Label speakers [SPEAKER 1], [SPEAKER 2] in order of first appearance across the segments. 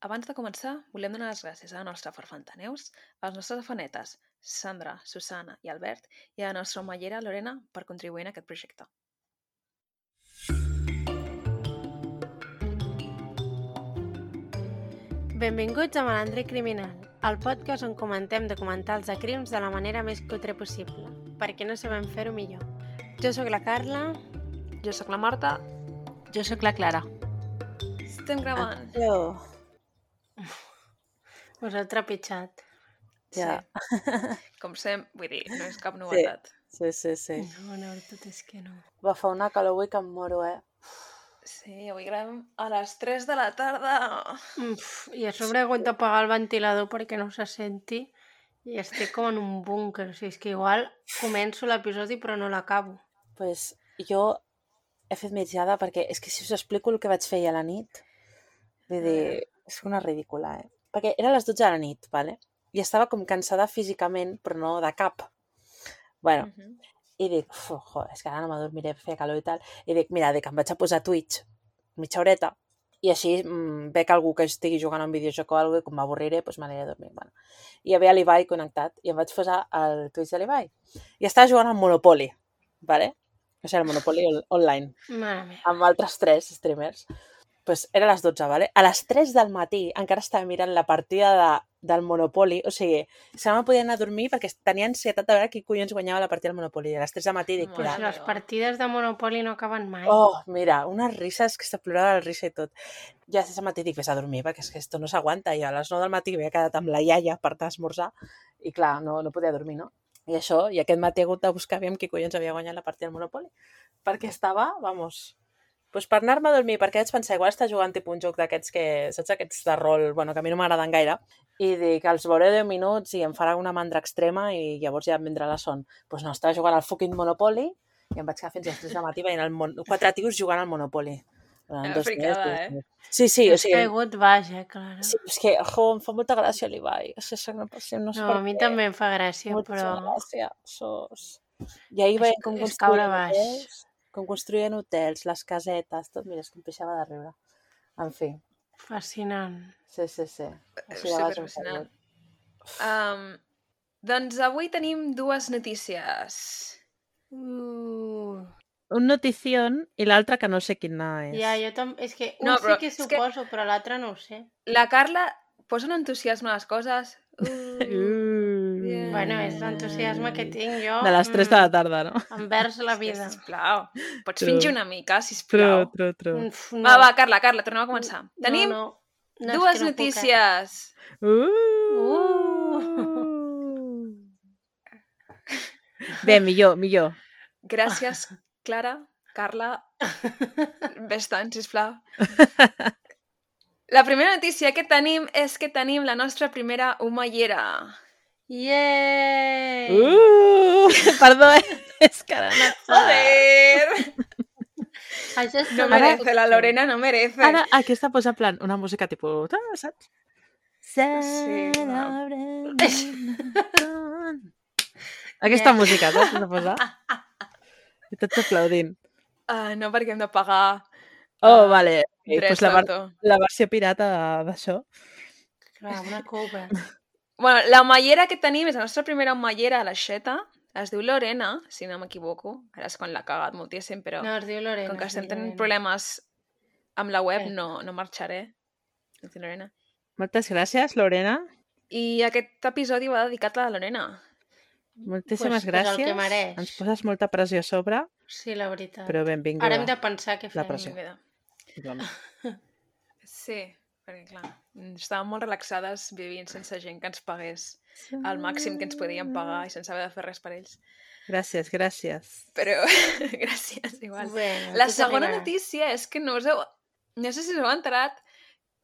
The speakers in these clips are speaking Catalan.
[SPEAKER 1] Abans de començar, volem donar les gràcies a la nostra farfanta Neus, als nostres afanetes, Sandra, Susana i Albert, i a la nostra omellera Lorena per contribuir en aquest projecte.
[SPEAKER 2] Benvinguts a Malandre Criminal, el podcast on comentem documentals de crims de la manera més cutre possible, perquè no sabem fer-ho millor. Jo sóc la Carla.
[SPEAKER 1] Jo sóc la Marta.
[SPEAKER 3] Jo sóc la Clara.
[SPEAKER 1] Estem gravant.
[SPEAKER 4] Hello.
[SPEAKER 2] Us heu trepitjat.
[SPEAKER 4] Ja.
[SPEAKER 1] Com sempre, vull dir, no és cap novetat.
[SPEAKER 4] Sí, sí, sí.
[SPEAKER 2] No, la veritat és que no.
[SPEAKER 4] Va, fa una calor avui que em moro, eh?
[SPEAKER 1] Sí, avui gravem a les 3 de la tarda.
[SPEAKER 2] Uf, I a sobre he hagut d'apagar el ventilador perquè no se senti i estic com en un búnquer. O sigui, és que igual començo l'episodi però no l'acabo.
[SPEAKER 4] pues, jo he fet migdiada perquè és que si us explico el que vaig fer ahir a la nit, vull dir, és una ridícula, eh? Perquè era les 12 de la nit, vale? I estava com cansada físicament, però no de cap. Bueno,
[SPEAKER 1] Mhm.
[SPEAKER 4] i dic, "Uf, jo, és que ara no m'adormiré, feia calor i tal. I dic, mira, dic, em vaig a posar Twitch mitja horeta i així mm, veig algú que estigui jugant a un videojoc o alguna cosa i com m'avorriré, doncs m'aniré a dormir. Bueno. I hi havia l'Ibai connectat i em vaig posar el Twitch de l'Ibai. I estava jugant al Monopoly, ¿vale? O sigui, el Monopoly on- online,
[SPEAKER 2] Mare meva.
[SPEAKER 4] amb altres tres streamers. Pues era a les 12, ¿vale? A les 3 del matí encara estava mirant la partida de, del Monopoly, o sigui, se me podien anar a dormir perquè tenia ansietat de veure qui collons guanyava la partida del Monopoly. A les 3 del matí dic,
[SPEAKER 1] Mare
[SPEAKER 2] Pues les partides de Monopoly no acaben mai.
[SPEAKER 4] Oh, mira, unes risses que se plorava la risa i tot. Ja a matí dic, vés a dormir, perquè és que esto no s'aguanta. I a les 9 del matí havia quedat amb la iaia per esmorzar i clar, no, no podia dormir, no? I això, i aquest matí he hagut de buscar aviam qui collons havia guanyat la partida del Monopoly. Perquè estava, vamos, pues per anar-me a dormir, perquè vaig pensar, igual està jugant tipus un joc d'aquests que, saps, aquests de rol, bueno, que a mi no m'agraden gaire, i dic, els veuré 10 minuts i em farà una mandra extrema i llavors ja em vindrà la son. Doncs pues no, estava jugant al fucking Monopoly i em vaig quedar fins a les 3 de matí veient el mon... quatre tios jugant al Monopoly. Durant
[SPEAKER 1] Eh,
[SPEAKER 4] dos
[SPEAKER 1] fricada,
[SPEAKER 4] dies,
[SPEAKER 1] eh?
[SPEAKER 4] Sí, sí, o sigui,
[SPEAKER 2] caigut baix, eh, Clara?
[SPEAKER 4] sí, és que, jo, em fa molta gràcia l'Ibai. És que no, no, no sé
[SPEAKER 2] No,
[SPEAKER 4] per
[SPEAKER 2] a mi també em fa gràcia,
[SPEAKER 4] Molta
[SPEAKER 2] però...
[SPEAKER 4] gràcia, sos. I ahir veient com
[SPEAKER 2] és caure baix.
[SPEAKER 4] Com construïen hotels, les casetes, tot, mira, és que em pixava de riure. En fi,
[SPEAKER 2] Fascinant.
[SPEAKER 4] sí, sí, sí. Així de baix em
[SPEAKER 1] Superfascinant. Um, doncs avui tenim dues notícies.
[SPEAKER 2] Uh,
[SPEAKER 3] Un notición i l'altre que no sé quina és.
[SPEAKER 2] ja, jo també... És que un
[SPEAKER 1] No,
[SPEAKER 2] sí
[SPEAKER 1] però
[SPEAKER 2] que
[SPEAKER 1] és que-
[SPEAKER 2] suposo, però l'altre no ho sé.
[SPEAKER 1] La Carla posa un entusiasme a les coses. Uh,
[SPEAKER 3] Uh.
[SPEAKER 2] Bueno, és l'entusiasme que tinc jo
[SPEAKER 3] De les 3 de la tarda, no?
[SPEAKER 2] mm, envers la vida.
[SPEAKER 1] Sisplau, pots
[SPEAKER 3] True.
[SPEAKER 1] fingir una mica,
[SPEAKER 3] True,
[SPEAKER 1] sisplau.
[SPEAKER 3] true, true.
[SPEAKER 2] Uf, no.
[SPEAKER 1] Va, va, Carla, Carla, tornem a començar. Tenim
[SPEAKER 2] no, no. No,
[SPEAKER 1] dues
[SPEAKER 2] que no eh.
[SPEAKER 1] notícies.
[SPEAKER 3] Uh! Bé, millor, millor.
[SPEAKER 1] Gràcies, Clara, Carla. Ves tant, sisplau. La primera notícia que tenim és que tenim la nostra primera humallera.
[SPEAKER 2] Yay!
[SPEAKER 3] Uh! Perdó, eh? és que ara no...
[SPEAKER 1] Joder!
[SPEAKER 2] Això és
[SPEAKER 1] No
[SPEAKER 2] una
[SPEAKER 1] merece, la Lorena no merece.
[SPEAKER 3] Ara aquesta posa en plan una música tipus... ah, Saps?
[SPEAKER 1] Sí,
[SPEAKER 3] Celebrem. Aquesta música, saps? De posar? I tots aplaudint.
[SPEAKER 1] Uh, no, perquè hem de pagar
[SPEAKER 3] Oh, vale. Okay,
[SPEAKER 1] drets
[SPEAKER 3] pues la, ver
[SPEAKER 1] d'autor.
[SPEAKER 3] la versió pirata d'això.
[SPEAKER 2] Clar, una cover.
[SPEAKER 1] Bueno, la humallera que tenim és la nostra primera humallera a l'aixeta. Es diu Lorena, si no m'equivoco. Ara és quan l'ha cagat moltíssim, però
[SPEAKER 2] No, es diu Lorena.
[SPEAKER 1] com que
[SPEAKER 2] es
[SPEAKER 1] estem tenint
[SPEAKER 2] Lorena.
[SPEAKER 1] problemes amb la web,
[SPEAKER 2] Eh.
[SPEAKER 1] no, no marxaré. Es diu Lorena.
[SPEAKER 3] Moltes gràcies, Lorena.
[SPEAKER 1] I aquest episodi va dedicat a la Lorena.
[SPEAKER 3] Moltíssimes
[SPEAKER 2] Pues- pues el
[SPEAKER 3] gràcies.
[SPEAKER 2] que mereix.
[SPEAKER 3] Ens poses molta pressió a sobre,
[SPEAKER 2] Sí, la veritat.
[SPEAKER 3] però benvinguda.
[SPEAKER 2] Ara hem de pensar què
[SPEAKER 3] La
[SPEAKER 2] fem.
[SPEAKER 3] pressió.
[SPEAKER 1] Vida.
[SPEAKER 3] Tothom.
[SPEAKER 1] Sí, perquè clar, estàvem molt relaxades vivint sense gent que ens pagués el màxim que ens podíem pagar i sense haver de fer res per ells.
[SPEAKER 3] Gràcies, gràcies.
[SPEAKER 1] Però, gràcies, igual.
[SPEAKER 2] Bueno,
[SPEAKER 1] La segona
[SPEAKER 2] arribarà.
[SPEAKER 1] notícia és que no us heu... No sé si us heu enterat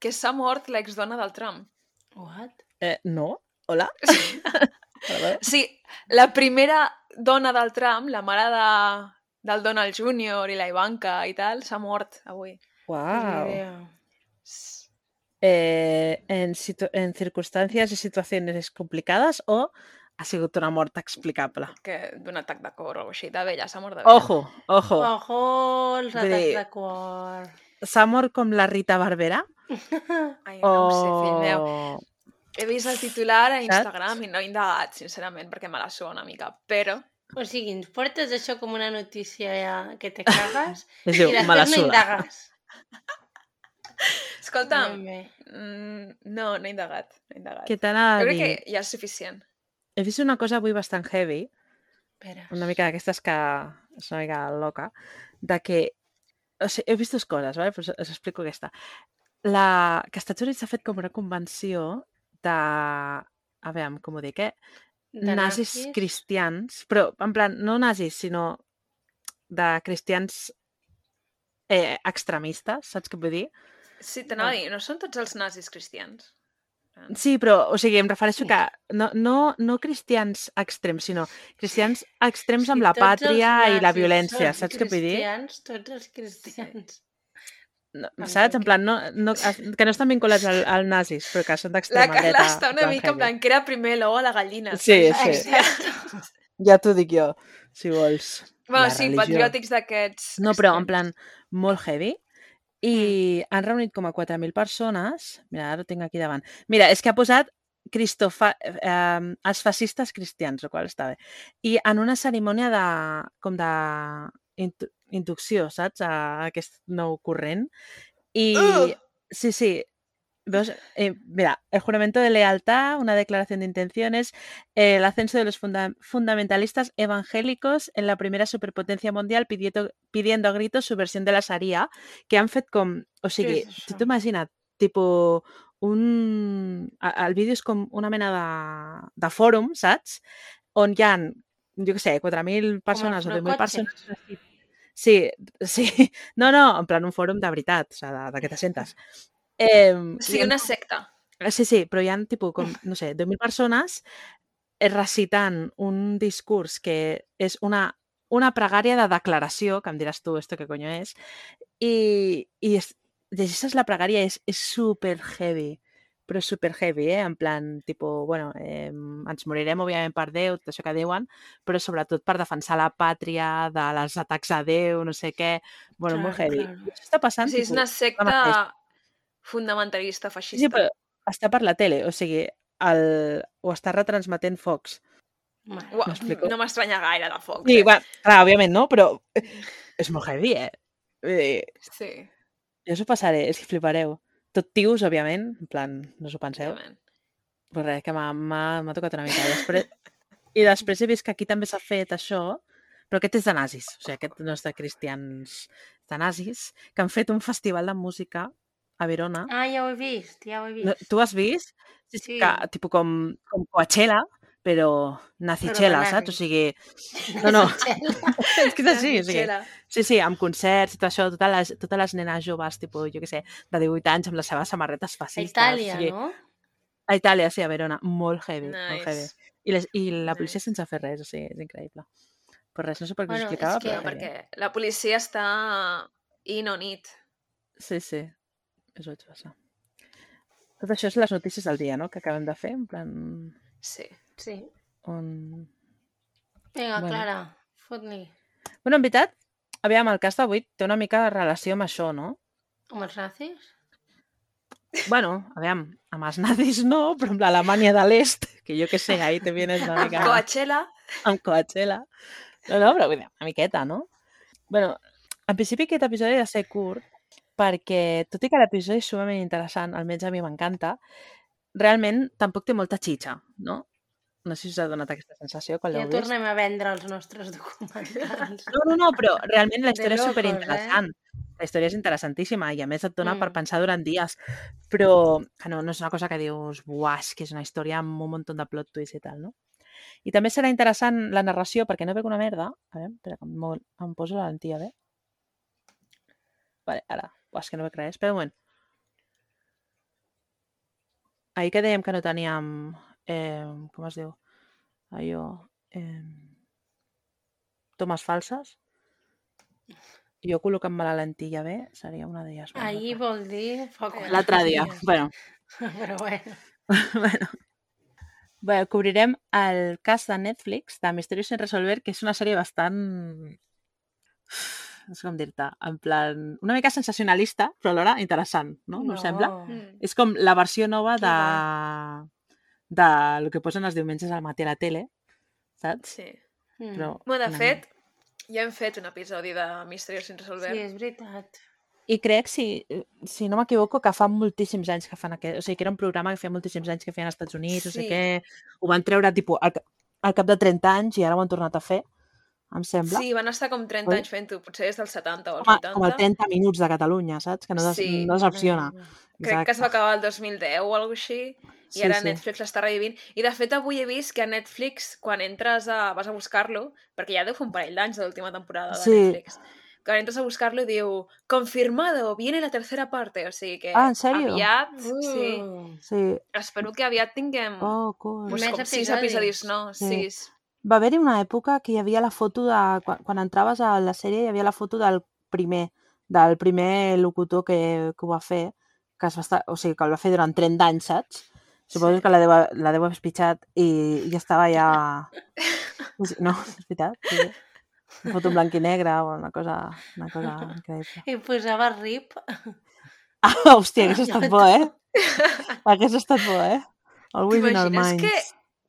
[SPEAKER 1] que s'ha mort l'exdona del Trump.
[SPEAKER 2] What?
[SPEAKER 3] Eh, no? Hola? Perdó.
[SPEAKER 1] Sí, la primera dona del Trump, la mare de, del Donald Jr. i la Ivanka i tal, s'ha mort avui.
[SPEAKER 3] Wow.
[SPEAKER 2] Ni idea.
[SPEAKER 3] Eh, en, situ- en circunstancias y situaciones complicadas o ha sigut una mort explicable?
[SPEAKER 1] Que d'un atac de cor o alguna així. De vella, s'ha mort de vella.
[SPEAKER 3] Ojo, ojo.
[SPEAKER 2] Ojo, els atacs
[SPEAKER 3] dir-
[SPEAKER 2] de cor.
[SPEAKER 4] s'ha mort com la Rita Barberà?
[SPEAKER 1] Ai, no ho sé, fill meu.
[SPEAKER 4] o...
[SPEAKER 1] He vist el titular a
[SPEAKER 4] Saps?
[SPEAKER 1] Instagram i no he indagat, sincerament, perquè me la sua una mica. Però,
[SPEAKER 2] O sigui, ens portes això com una notícia ja que te cagues
[SPEAKER 4] Es
[SPEAKER 2] i
[SPEAKER 4] diu, me la
[SPEAKER 2] després no indagues.
[SPEAKER 1] escolta'm, mm, no, no he indagat. No he indagat.
[SPEAKER 4] Què t'anava
[SPEAKER 1] Jo
[SPEAKER 4] a
[SPEAKER 1] crec
[SPEAKER 4] dir?
[SPEAKER 1] que ja és suficient.
[SPEAKER 4] He vist una cosa avui bastant heavy,
[SPEAKER 2] Espera.
[SPEAKER 4] una mica d'aquestes que és una mica loca, de que... O sigui, he vist dues coses, ¿vale? pues us explico aquesta. La... Que Estats Units s'ha fet com una convenció de... A veure, com ho dic, eh?
[SPEAKER 2] De
[SPEAKER 4] nazis,
[SPEAKER 2] nazis?
[SPEAKER 4] cristians, però en plan, no nazis, sinó de cristians eh, extremistes, saps què vull dir?
[SPEAKER 1] Sí, t'anava a dir, no són tots els nazis cristians?
[SPEAKER 4] Sí, però, o sigui, em refereixo que no, no, no cristians extrems, sinó cristians extrems amb
[SPEAKER 2] Si
[SPEAKER 4] la pàtria i la violència, saps què vull dir?
[SPEAKER 2] cristians, Tots els cristians.
[SPEAKER 4] No, saps? En plan, no, no, que no estan vinculats al, al nazis, però que són
[SPEAKER 1] La
[SPEAKER 4] d'extrema
[SPEAKER 1] Carla
[SPEAKER 4] dreta.
[SPEAKER 1] està una mica en plan que era primer l'ou a la gallina.
[SPEAKER 4] Sí,
[SPEAKER 1] saps?
[SPEAKER 4] sí.
[SPEAKER 2] Exacte.
[SPEAKER 4] Ja t'ho dic jo, si vols.
[SPEAKER 1] Bueno,
[SPEAKER 4] La
[SPEAKER 1] sí,
[SPEAKER 4] religió.
[SPEAKER 1] patriòtics d'aquests...
[SPEAKER 4] No, però en plan molt heavy. I han reunit com a 4.000 persones. Mira, ara ho tinc aquí davant. Mira, és que ha posat Cristofa, eh, els fascistes cristians, el qual està bé. I en una cerimònia de, com de intu- inducció, saps? A aquest nou corrent. I
[SPEAKER 1] Ugh!
[SPEAKER 4] sí, sí. Veus? Eh, mira, el juramento de lealtad, una declaración de intenciones, el ascenso de los funda- fundamentalistas evangélicos en la primera superpotencia mundial pidiendo, pidiendo a gritos su versión de la Sharia, que han fet com... O sigui,
[SPEAKER 2] és
[SPEAKER 4] tu t'imagina't, tipo, un... El vídeo és com una mena de, de fòrum, saps? On hi ha, jo què sé, 4.000 persones o 10.000 persones. Sí, sí. No, no, en plan un fòrum de veritat, o sigui, de, de que te sentes. Eh,
[SPEAKER 1] sigui, una secta.
[SPEAKER 4] Sí, sí, però hi ha, tipus, com, no sé, 10.000 persones eh, recitant un discurs que és una, una pregària de declaració, que em diràs tu, esto que coño és, i, i és, llegeixes la pregària, és, és super heavy, però super heavy, eh? En plan, tipus, bueno, eh, ens morirem, òbviament, per Déu, tot això que diuen, però sobretot per defensar la pàtria, de les atacs a Déu, no sé què, bueno, molt
[SPEAKER 2] Claro,
[SPEAKER 4] heavy.
[SPEAKER 2] claro.
[SPEAKER 4] I això està
[SPEAKER 1] O
[SPEAKER 4] passant,
[SPEAKER 1] sigui, és
[SPEAKER 4] tipus,
[SPEAKER 1] una secta. Fundamentalista, feixista.
[SPEAKER 4] sí, però està per la tele, o sigui, el, ho està retransmetent Fox. M'explico.
[SPEAKER 1] no m'estranya gaire de foc.
[SPEAKER 4] Sí,
[SPEAKER 1] eh?
[SPEAKER 4] bueno, clar, òbviament no, però és molt heavy, eh? Vull dir,
[SPEAKER 1] Sí,
[SPEAKER 4] jo us ho passaré, és que flipareu. Tot tios, òbviament, en plan, no us ho penseu.
[SPEAKER 1] òbviament.
[SPEAKER 4] Però res, que m'ha tocat una mica. I després, I després he vist que aquí també s'ha fet això, però aquest és de nazis, o sigui, aquest no és de cristians, de nazis, que han fet un festival de música a Verona.
[SPEAKER 2] Ah, ja ho he vist, ja ho he vist.
[SPEAKER 4] No, tu has vist? Sí, sí. Que, tipus com, com Coachella, però
[SPEAKER 2] de
[SPEAKER 4] saps? O sigui, no, no, és que és així, o sigui, sí, sí, amb concerts i tot això, totes les, totes les nenes joves, tipus, jo què sé, de 18 anys amb les seves samarretes
[SPEAKER 2] A
[SPEAKER 4] fascistes.
[SPEAKER 2] Itàlia,
[SPEAKER 4] o sigui,
[SPEAKER 2] no?
[SPEAKER 4] A Itàlia, sí, a Verona, molt heavy, molt heavy.
[SPEAKER 1] Nice.
[SPEAKER 4] I, les, i la policia
[SPEAKER 1] Nice.
[SPEAKER 4] sense fer res, o sigui, és increïble. Però res, no sé per què
[SPEAKER 2] Bueno, és
[SPEAKER 4] explicava,
[SPEAKER 2] que-
[SPEAKER 4] però heavy.
[SPEAKER 1] perquè la policia està in on it.
[SPEAKER 4] Sí, sí, és vaig passar. Tot això és les notícies del dia, no?, que acabem de fer, en plan...
[SPEAKER 1] Sí.
[SPEAKER 2] Sí.
[SPEAKER 4] On...
[SPEAKER 2] Vinga,
[SPEAKER 4] Bueno.
[SPEAKER 2] Clara, fot-li.
[SPEAKER 4] Bueno, en veritat, aviam, el cas d'avui té una mica de relació amb això, no?
[SPEAKER 2] Amb els nazis?
[SPEAKER 4] Bueno, aviam, amb els nazis no, però amb l'Alemanya de l'Est, que jo que sé, ahí te vienes una
[SPEAKER 1] Amb
[SPEAKER 4] mica...
[SPEAKER 1] Coachella,
[SPEAKER 4] amb Coachella. No, no, però vull dir, una miqueta, no? bueno, en principi aquest episodi ha de ser curt, perquè, tot i que l'episodi és sumament interessant, almenys a mi m'encanta, realment tampoc té molta xitxa, no? No sé si us ha donat aquesta sensació quan
[SPEAKER 2] Ja
[SPEAKER 4] l'heu vist.
[SPEAKER 2] tornem a vendre els nostres documentals.
[SPEAKER 4] No, no, no, però realment la història és
[SPEAKER 2] locos,
[SPEAKER 4] superinteressant. La història és interessantíssima i a més et dona mm. per pensar durant dies. Però que no, no és una cosa que dius, buah, que és una història amb un munt de plot twist i tal, no? I també serà interessant la narració, perquè no veig una merda. A veure, espera, que em, em poso la lentilla, bé? Vale, ara. Buah, és que no veig res. Espera un moment. Ahir que dèiem que no teníem... Eh, com es diu? Allò... Eh, tomes falses. Jo col·locant-me la lentilla bé seria una d'elles.
[SPEAKER 2] Ahir
[SPEAKER 4] no
[SPEAKER 2] vol dir
[SPEAKER 4] L'altre dia. Bueno,
[SPEAKER 2] Però bueno.
[SPEAKER 4] bueno. Bé, cobrirem el cas de Netflix de Misterios sin resolver, que és una sèrie bastant... no sé com dir-te, en plan, una mica sensacionalista, però alhora interessant, no? No, us sembla?
[SPEAKER 1] Mm.
[SPEAKER 4] És com la versió nova
[SPEAKER 2] Que
[SPEAKER 4] de, de el que posen els diumenges al matí a la tele, saps?
[SPEAKER 1] Sí.
[SPEAKER 2] Mm.
[SPEAKER 4] Però,
[SPEAKER 1] Bueno, de fet, ja hem fet un episodi de Misterios sin resolver.
[SPEAKER 2] Sí, és veritat.
[SPEAKER 4] I crec, si, si no m'equivoco, que fa moltíssims anys que fan aquest... O sigui, que era un programa que feia moltíssims anys que feien als Estats Units, no sé
[SPEAKER 1] Sí.
[SPEAKER 4] què... Ho van treure, tipus, al, al cap de 30 anys i ara ho han tornat a fer, em sembla.
[SPEAKER 1] Sí, van estar com 30
[SPEAKER 4] Oi?
[SPEAKER 1] anys fent-ho, potser des dels 70 o els
[SPEAKER 4] com, a,
[SPEAKER 1] 80.
[SPEAKER 4] com el 30 minuts de Catalunya, saps? Que no, des,
[SPEAKER 1] Sí.
[SPEAKER 4] no decepciona.
[SPEAKER 1] Crec que es va acabar el 2010 o alguna així, i
[SPEAKER 4] Sí,
[SPEAKER 1] ara
[SPEAKER 4] sí.
[SPEAKER 1] Netflix l'està revivint. I de fet avui he vist que a Netflix, quan entres a... vas a buscar-lo, perquè ja deu fer un parell d'anys de l'última temporada de
[SPEAKER 4] Sí.
[SPEAKER 1] Netflix, quan entres a buscar-lo diu confirmado, viene la tercera parte, o sigui que
[SPEAKER 4] Ah, en sèrio?
[SPEAKER 1] aviat,
[SPEAKER 2] Uh.
[SPEAKER 1] sí,
[SPEAKER 4] Sí.
[SPEAKER 1] espero que aviat tinguem
[SPEAKER 4] Oh, cool.
[SPEAKER 1] pues,
[SPEAKER 2] Més
[SPEAKER 1] com sis
[SPEAKER 2] episodis.
[SPEAKER 1] episodis, no?
[SPEAKER 4] Sí.
[SPEAKER 1] Sis.
[SPEAKER 4] Va haver-hi una època que hi havia la foto de... Quan, quan entraves a la sèrie hi havia la foto del primer, del primer locutor que, que ho va fer, que es va estar, o sigui, que el va fer durant 30 anys, saps? Suposo
[SPEAKER 1] Sí.
[SPEAKER 4] que la deu, la deu haver pitjat i, i estava ja... No, és veritat. Sí. Una foto en blanc i negre o una cosa, una cosa increïble.
[SPEAKER 2] I posava RIP.
[SPEAKER 4] Ah, hòstia, hagués estat bo, eh? Hagués estat bo, eh? In our
[SPEAKER 1] T'imagines
[SPEAKER 4] minds.
[SPEAKER 1] que,